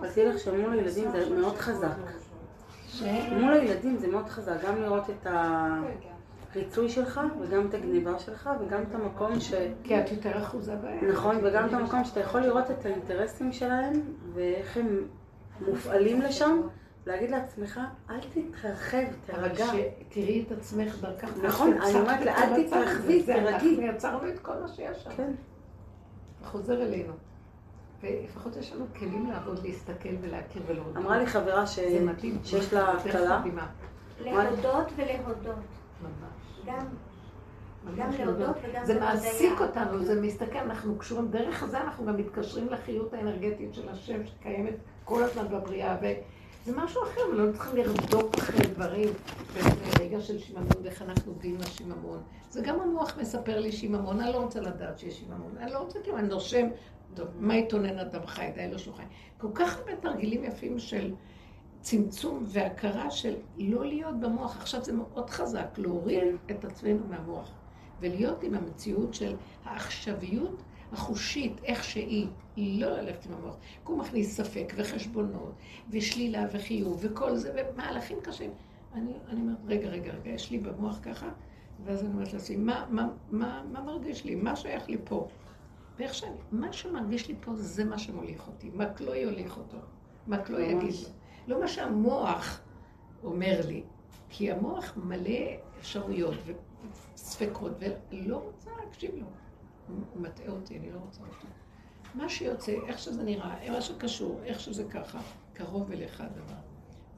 אבל תדעי לך שמול הילדים זה מאוד חזק. מול הילדים זה מאוד חזק, גם לראות את הריצוי שלך, וגם את הגניבה שלך, וגם את המקום ש... כי את יותר אחוזה בהם. נכון, וגם את המקום שאתה יכול לראות את האינטרסים שלהם, ואיך הם מופעלים לשם, להגיד לעצמך, אל תתרחב, אבל תרגע. שתראי את עצמך דרכם. נכון, אני אומרת לה, אל תתרחבי. תירגעי. אנחנו יצרנו את כל מה שיש שם. כן. חוזר אלינו. ולפחות יש לנו כלים לעבוד, להסתכל ולהכיר ולהודות. אמרה לי חברה ש... זה מדהים. שיש לה כלה. להודות ולהודות. ממש. גם גם להודות וגם זה. מעסיק אותנו, זה מסתכל, אנחנו קשורים, דרך זה אנחנו גם מתקשרים לחיות האנרגטית של השם שקיימת כל הזמן בבריאה, וזה משהו אחר, ולא צריכים לרדוף אחרי דברים, וזה רגע של שיממון, ואיך אנחנו עובדים עם השיממון. זה גם המוח מספר לי שיממון, אני לא רוצה לדעת שיש שיממון, אני לא רוצה כלום, אני נושם, טוב, מה יתונן אדם חי, די שהוא חי. כל כך הרבה תרגילים יפים של צמצום והכרה של לא להיות במוח, עכשיו זה מאוד חזק, להוריד כן. את עצמנו מהמוח. ולהיות עם המציאות של העכשוויות החושית, איך שהיא, לא ללכת עם המוח. כי הוא מכניס ספק וחשבונות, ושלילה וחיוב, וכל זה, ומהלכים קשים. אני, אני אומרת, רגע, רגע, רגע, יש לי במוח ככה, ואז אני אומרת לעצמי, מה, מה, מה, מה מרגיש לי? מה שייך לי פה? שאני, מה שמרגיש לי פה זה מה שמוליך אותי. רק לא יוליך אותו. רק לא יגיד לו. לא מה שהמוח אומר לי. כי המוח מלא אפשרויות וספקות, ולא רוצה להקשיב לו. הוא מטעה אותי, אני לא רוצה אותו. מה שיוצא, איך שזה נראה, מה שקשור, איך שזה ככה, קרוב אליך הדבר.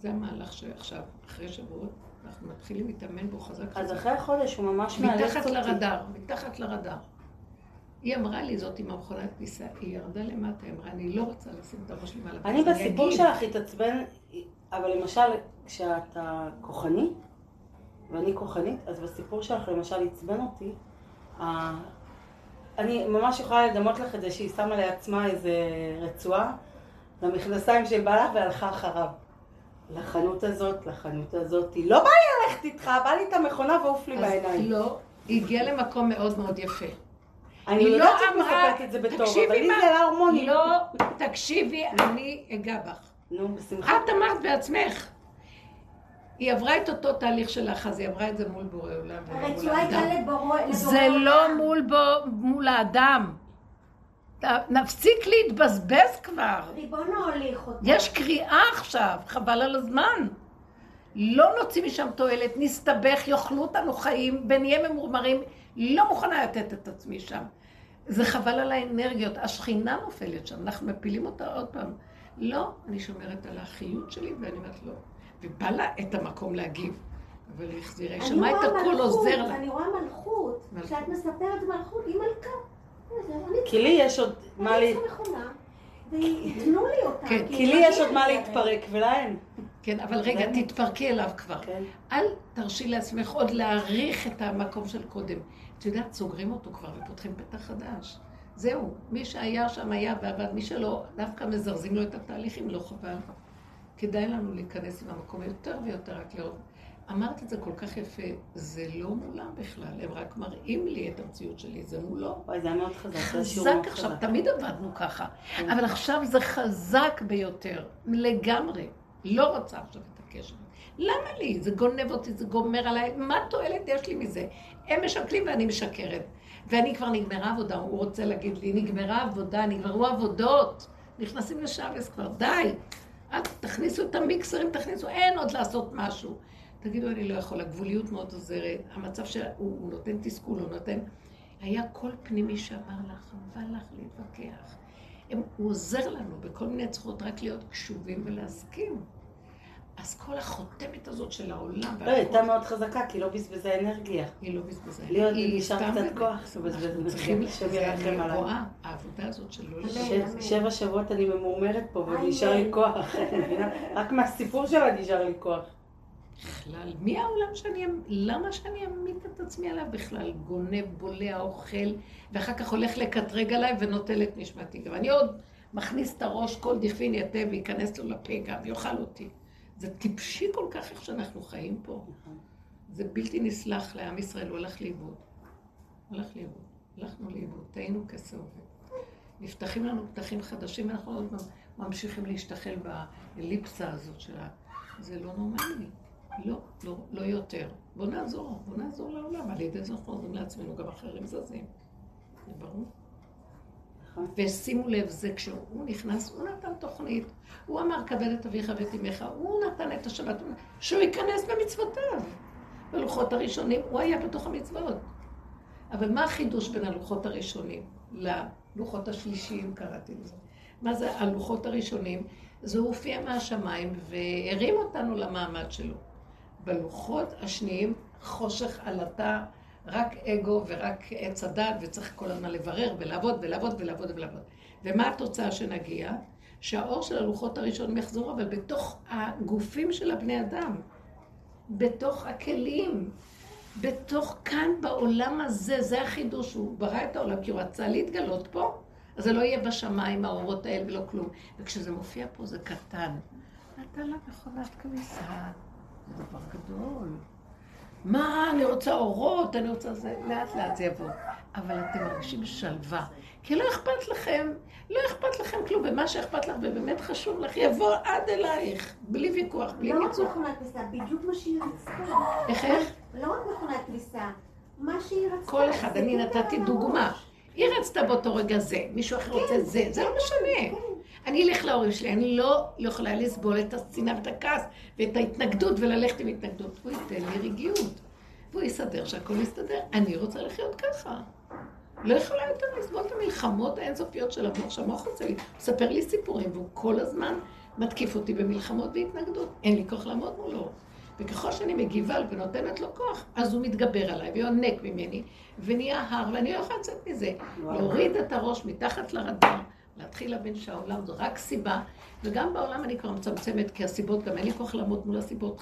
זה המהלך שעכשיו, אחרי שבועות, אנחנו מתחילים להתאמן בו חזק חזק. אז אחרי החודש הוא ממש מאלץ אותי. מתחת לרדאר, מתחת לרדאר. היא אמרה לי, זאת עם המכונת כביסה, היא ירדה למטה, היא אמרה, אני לא רוצה לשים את הראש שלי מעל אני בסיפור שלך התעצבן, אבל למשל, כשאתה כוחני, ואני כוחנית, אז בסיפור שלך למשל עצבן אותי, אני ממש יכולה לדמות לך את זה שהיא שמה לעצמה איזה רצועה למכנסיים של בעלה והלכה אחריו. לחנות הזאת, לחנות הזאת, לא בא לי ללכת איתך, בא לי את המכונה ועוף לי בעיניים. לא, היא הגיעה למקום מאוד מאוד יפה. אני לא שאת אמרה, מספרת את זה תקשיבי אבל לי זה להרמוני. לא, תקשיבי, אני אגע בך. נו, בשמחה. את אמרת בעצמך. היא עברה את אותו תהליך שלך, אז היא עברה את זה מול בורא עולם הרצועה הייתה. לבורא זה לבורא לא עולם. מול בו, מול האדם. נפסיק להתבזבז כבר. ריבונו הוליך אותה. יש קריאה עכשיו, חבל על הזמן. לא נוציא משם תועלת, נסתבך, יאכלו אותנו חיים, ונהיה ממורמרים. לא מוכנה לתת את עצמי שם. זה חבל על האנרגיות. השכינה נופלת שם, אנחנו מפילים אותה עוד פעם. לא, אני שומרת על החיות שלי, ואני אומרת לא. ובא לה את המקום להגיב. אבל היא החזירה, היא שמעה את הכל עוזר לה. אני רואה מלכות. כשאת מספרת מלכות, היא מלכה. אני כי לי יש עוד מה לי... וייתנו לי אותה. כן, כי לי יש עוד מה להתפרק ולה אין. כן, אבל רגע, תתפרקי אליו כבר. כן. אל תרשי לעצמך עוד להעריך את המקום של קודם. את יודעת, סוגרים אותו כבר ופותחים פתח חדש. זהו, מי שהיה שם היה ועבד, מי שלא, דווקא מזרזים לו את התהליכים, לא חבל. כדאי לנו להיכנס למקום יותר ויותר רק לראות. אמרת את זה כל כך יפה, זה לא מולם בכלל, הם רק מראים לי את המציאות שלי, זה מולו. וואי, זה היה מאוד חזק. חזק עכשיו, חזק. תמיד עבדנו ככה, אבל עכשיו זה חזק ביותר, לגמרי. לא רוצה עכשיו את הקשר. למה לי? זה גונב אותי, זה גומר עליי, מה תועלת יש לי מזה? הם משקלים ואני משקרת. ואני כבר נגמרה עבודה, הוא רוצה להגיד לי, נגמרה עבודה, נגמרו עבודות. נכנסים לשבס כבר, די. אל תכניסו את המיקסרים, תכניסו, אין עוד לעשות משהו. תגידו, אני לא יכול, הגבוליות מאוד עוזרת, המצב שהוא הוא נותן תסכול, הוא נותן... היה קול פנימי שאמר לך, חבל לך להתווכח. הוא עוזר לנו בכל מיני צורות רק להיות קשובים ולהסכים. אז כל החותמת הזאת של העולם, לא, היא הייתה מאוד חזקה, כי לא בזבזה אנרגיה. היא לא בזבזה. לי עוד היא נשאר קצת. כוח, אנחנו את צריכים, אני עליי. רואה, העבודה הזאת של לא אמן. לשבת. ש- שבע שבועות אני ממורמרת פה. ונשאר לי כוח. רק מהסיפור שלה נשאר לי כוח. בכלל, מי העולם שאני, אמ- למה שאני אמית את עצמי עליו בכלל? גונב, בולע, אוכל, ואחר כך הולך לקטרג עליי ונוטל את נשמתי. גם אני עוד מכניס את הראש, כל דכפין יתה וייכנס לו לפה גם, ויאכל אותי. זה טיפשי כל כך איך שאנחנו חיים פה. זה בלתי נסלח לעם ישראל, הוא הלך לאיבוד. הלך לאיבוד. הלכנו לאיבוד, טעינו כסעובד. נפתחים לנו פתחים חדשים, ואנחנו עוד ממשיכים להשתחל באליפסה הזאת של ה... זה לא נורמלי. לא, לא, לא יותר. בוא נעזור, בוא נעזור לעולם. על ידי זה אנחנו עוזרים לעצמנו, גם אחרים זזים. זה ברור. ושימו לב, זה כשהוא נכנס, הוא נתן תוכנית. הוא אמר, כבד את אביך ואת אמך. הוא נתן את השבת, שהוא ייכנס במצוותיו. בלוחות הראשונים, הוא היה בתוך המצוות. אבל מה החידוש בין הלוחות הראשונים ללוחות השלישיים, קראתי לזה? מה זה הלוחות הראשונים? זה הופיע מהשמיים והרים אותנו למעמד שלו. בלוחות השניים, חושך עלטה, רק אגו ורק עץ הדת, וצריך כל הזמן לברר ולעבוד ולעבוד ולעבוד ולעבוד. ומה התוצאה שנגיע? שהאור של הלוחות הראשונים יחזור, אבל בתוך הגופים של הבני אדם, בתוך הכלים, בתוך כאן בעולם הזה, זה החידוש, הוא ברא את העולם כי הוא רצה להתגלות פה, אז זה לא יהיה בשמיים האורות האלה ולא כלום. וכשזה מופיע פה זה קטן. נתן לה מכונת כביסה, זה דבר גדול. מה, אני רוצה אורות, אני רוצה זה, לאט לאט זה יבוא. אבל אתם מרגישים שלווה, כי לא אכפת לכם, לא אכפת לכם כלום, ומה שאכפת לך ובאמת חשוב לך, יבוא עד אלייך, בלי ויכוח, בלי לא רק ניצוח. מכונת כביסה, בדיוק מה שהיא רצתה. איך איך? לא רק מכונת כביסה, מה שהיא רצתה. כל אחד, אני נתתי דוגמה. היא רצתה באותו רגע זה, מישהו אחר רוצה זה, זה לא משנה. אני אלך להורים שלי, אני לא לא יכולה לסבול את השנאה ואת הכעס ואת ההתנגדות וללכת עם התנגדות. הוא ייתן לי רגיעות, והוא יסדר שהכל יסתדר. אני רוצה לחיות ככה. לא יכולה יותר לסבול את המלחמות האינסופיות של המוח, שהמוח עושה לי. הוא מספר לי סיפורים, והוא כל הזמן מתקיף אותי במלחמות והתנגדות. אין לי כוח לעמוד מולו. וככל שאני מגיבה ונותנת לו כוח, אז הוא מתגבר עליי ויונק ממני, ונהיה הר, ואני לא יכולה לצאת מזה. להוריד את הראש מתחת לרדאר, להתחיל להבין שהעולם זו רק סיבה, וגם בעולם אני כבר מצמצמת, כי הסיבות, גם אין לי כוח לעמוד מול הסיבות.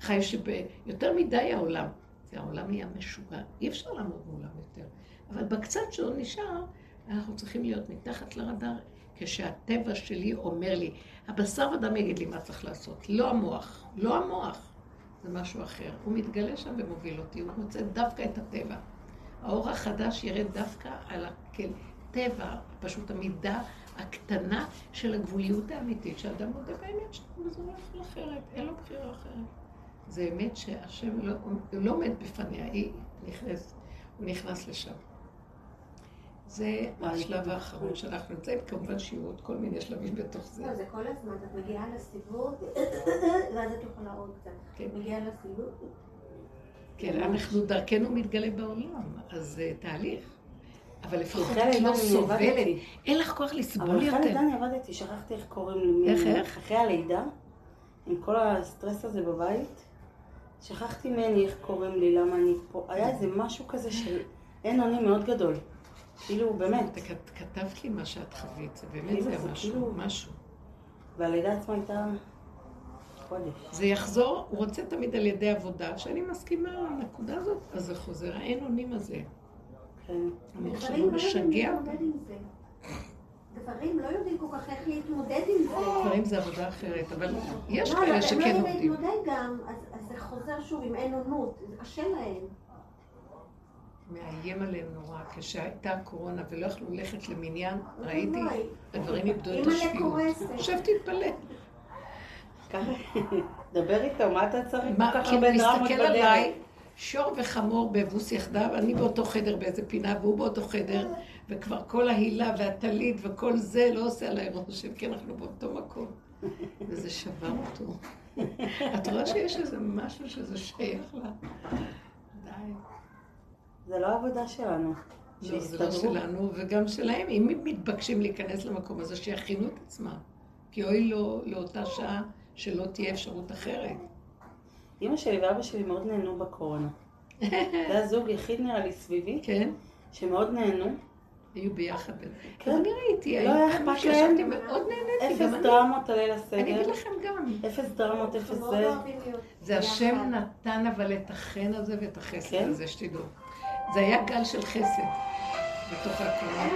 חי שביותר מדי העולם. זה העולם נהיה משוגע, אי אפשר לעמוד מולם יותר. אבל בקצת שעוד נשאר, אנחנו צריכים להיות מתחת לרדאר, כשהטבע שלי אומר לי, הבשר ודם יגיד לי מה צריך לעשות, לא המוח, לא המוח. זה משהו אחר. הוא מתגלה שם ומוביל אותי, הוא מוצא דווקא את הטבע. האור החדש ירד דווקא על הטבע, פשוט המידה הקטנה של הגבוליות האמיתית, שאדם מודה באמת שזה לא יכול אחרת, אין לו בחירה אחרת. זה אמת שהשם לא, לא עומד בפניה, היא נכנסת, הוא נכנס לשם. זה השלב האחרון שאנחנו נמצאים, כמובן שיהיו עוד כל מיני שלבים בתוך זה. לא, זה כל הזמן, את מגיעה לסיבוב, ואז את יכולה עוד קצת. כן. מגיעה לסיבוב, כן, אנחנו דרכנו מתגלה בעולם, אז זה תהליך. אבל לפחות את לא סובלת. אין לך כוח לסבול אבל אחרי יותר. הלידה אני עבדתי, שכחתי איך קוראים לי. איך, איך? אחרי הלידה, עם כל הסטרס הזה בבית, שכחתי ממני איך קוראים לי, למה אני פה. היה איזה משהו כזה של אין אונים מאוד גדול. כאילו, באמת. את כת- כתבת לי מה שאת חווית, זה באמת כאילו, זה משהו, כאילו- משהו. והלידה עצמה הייתה. זה יחזור, הוא רוצה תמיד על ידי עבודה, שאני מסכימה לנקודה הזאת, אז זה חוזר, האין אונים הזה. כן. גברים לא יודעים משגע. להתמודד עם זה. גברים לא יודעים כל כך איך להתמודד עם זה. דברים זה עבודה אחרת, אבל יש לא, אבל כאלה הם שכן לא יודעים עובדים. להתמודד גם, אז זה חוזר שוב עם אין עונות, זה קשה להם. מאיים עליהם נורא. כשהייתה הקורונה ולא יכלו ללכת למניין, ראיתי, הדברים איבדו את השפיות. עכשיו תתפלא. דבר איתו, מה אתה צריך כל מה, כך כי הוא הרבה דרמות מסתכל בדרך? שור וחמור באבוס יחדיו, אני באותו חדר באיזה פינה והוא באותו חדר, וכבר כל ההילה והטלית וכל זה לא עושה עליי רושם, כי אנחנו באותו מקום. וזה שבר אותו. את רואה שיש איזה משהו שזה שייך לה? די. זה לא העבודה שלנו. לא, זה לא. שלנו וגם שלהם. אם הם מתבקשים להיכנס למקום הזה, שיכינו את עצמם. כי אוי לו לאותה שעה שלא תהיה אפשרות אחרת. אימא שלי ואבא שלי מאוד נהנו בקורונה. זה היה זוג יחיד נראה לי סביבי, כן? שמאוד נהנו. היו ביחד. כן. אני ראיתי, לא היה אכפת להם. מאוד נהניתי, אפס גם אני. דרמות על ליל אני אגיד הסדר. לכם גם. אפס דרמות, אפס זה. זה השם. נתן אבל את החן הזה ואת החסד כן? הזה, שתדעו. זה היה גל של חסד בתוך הקורונה.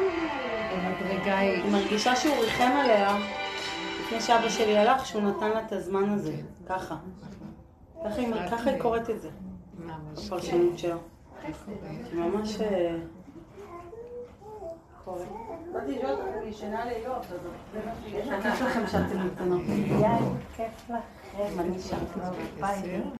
במדרגה היא. היא מרגישה שהוא ריחם עליה לפני שאבא שלי הלך, שהוא נתן לה את הזמן הזה. ככה. ככה היא- קוראת את זה, ממש. הפרשנות שלה. ממש... אה, קוראת. כיף לכם שאתם איתנו. יאי, כיף לכם, אני שם כבר בבית.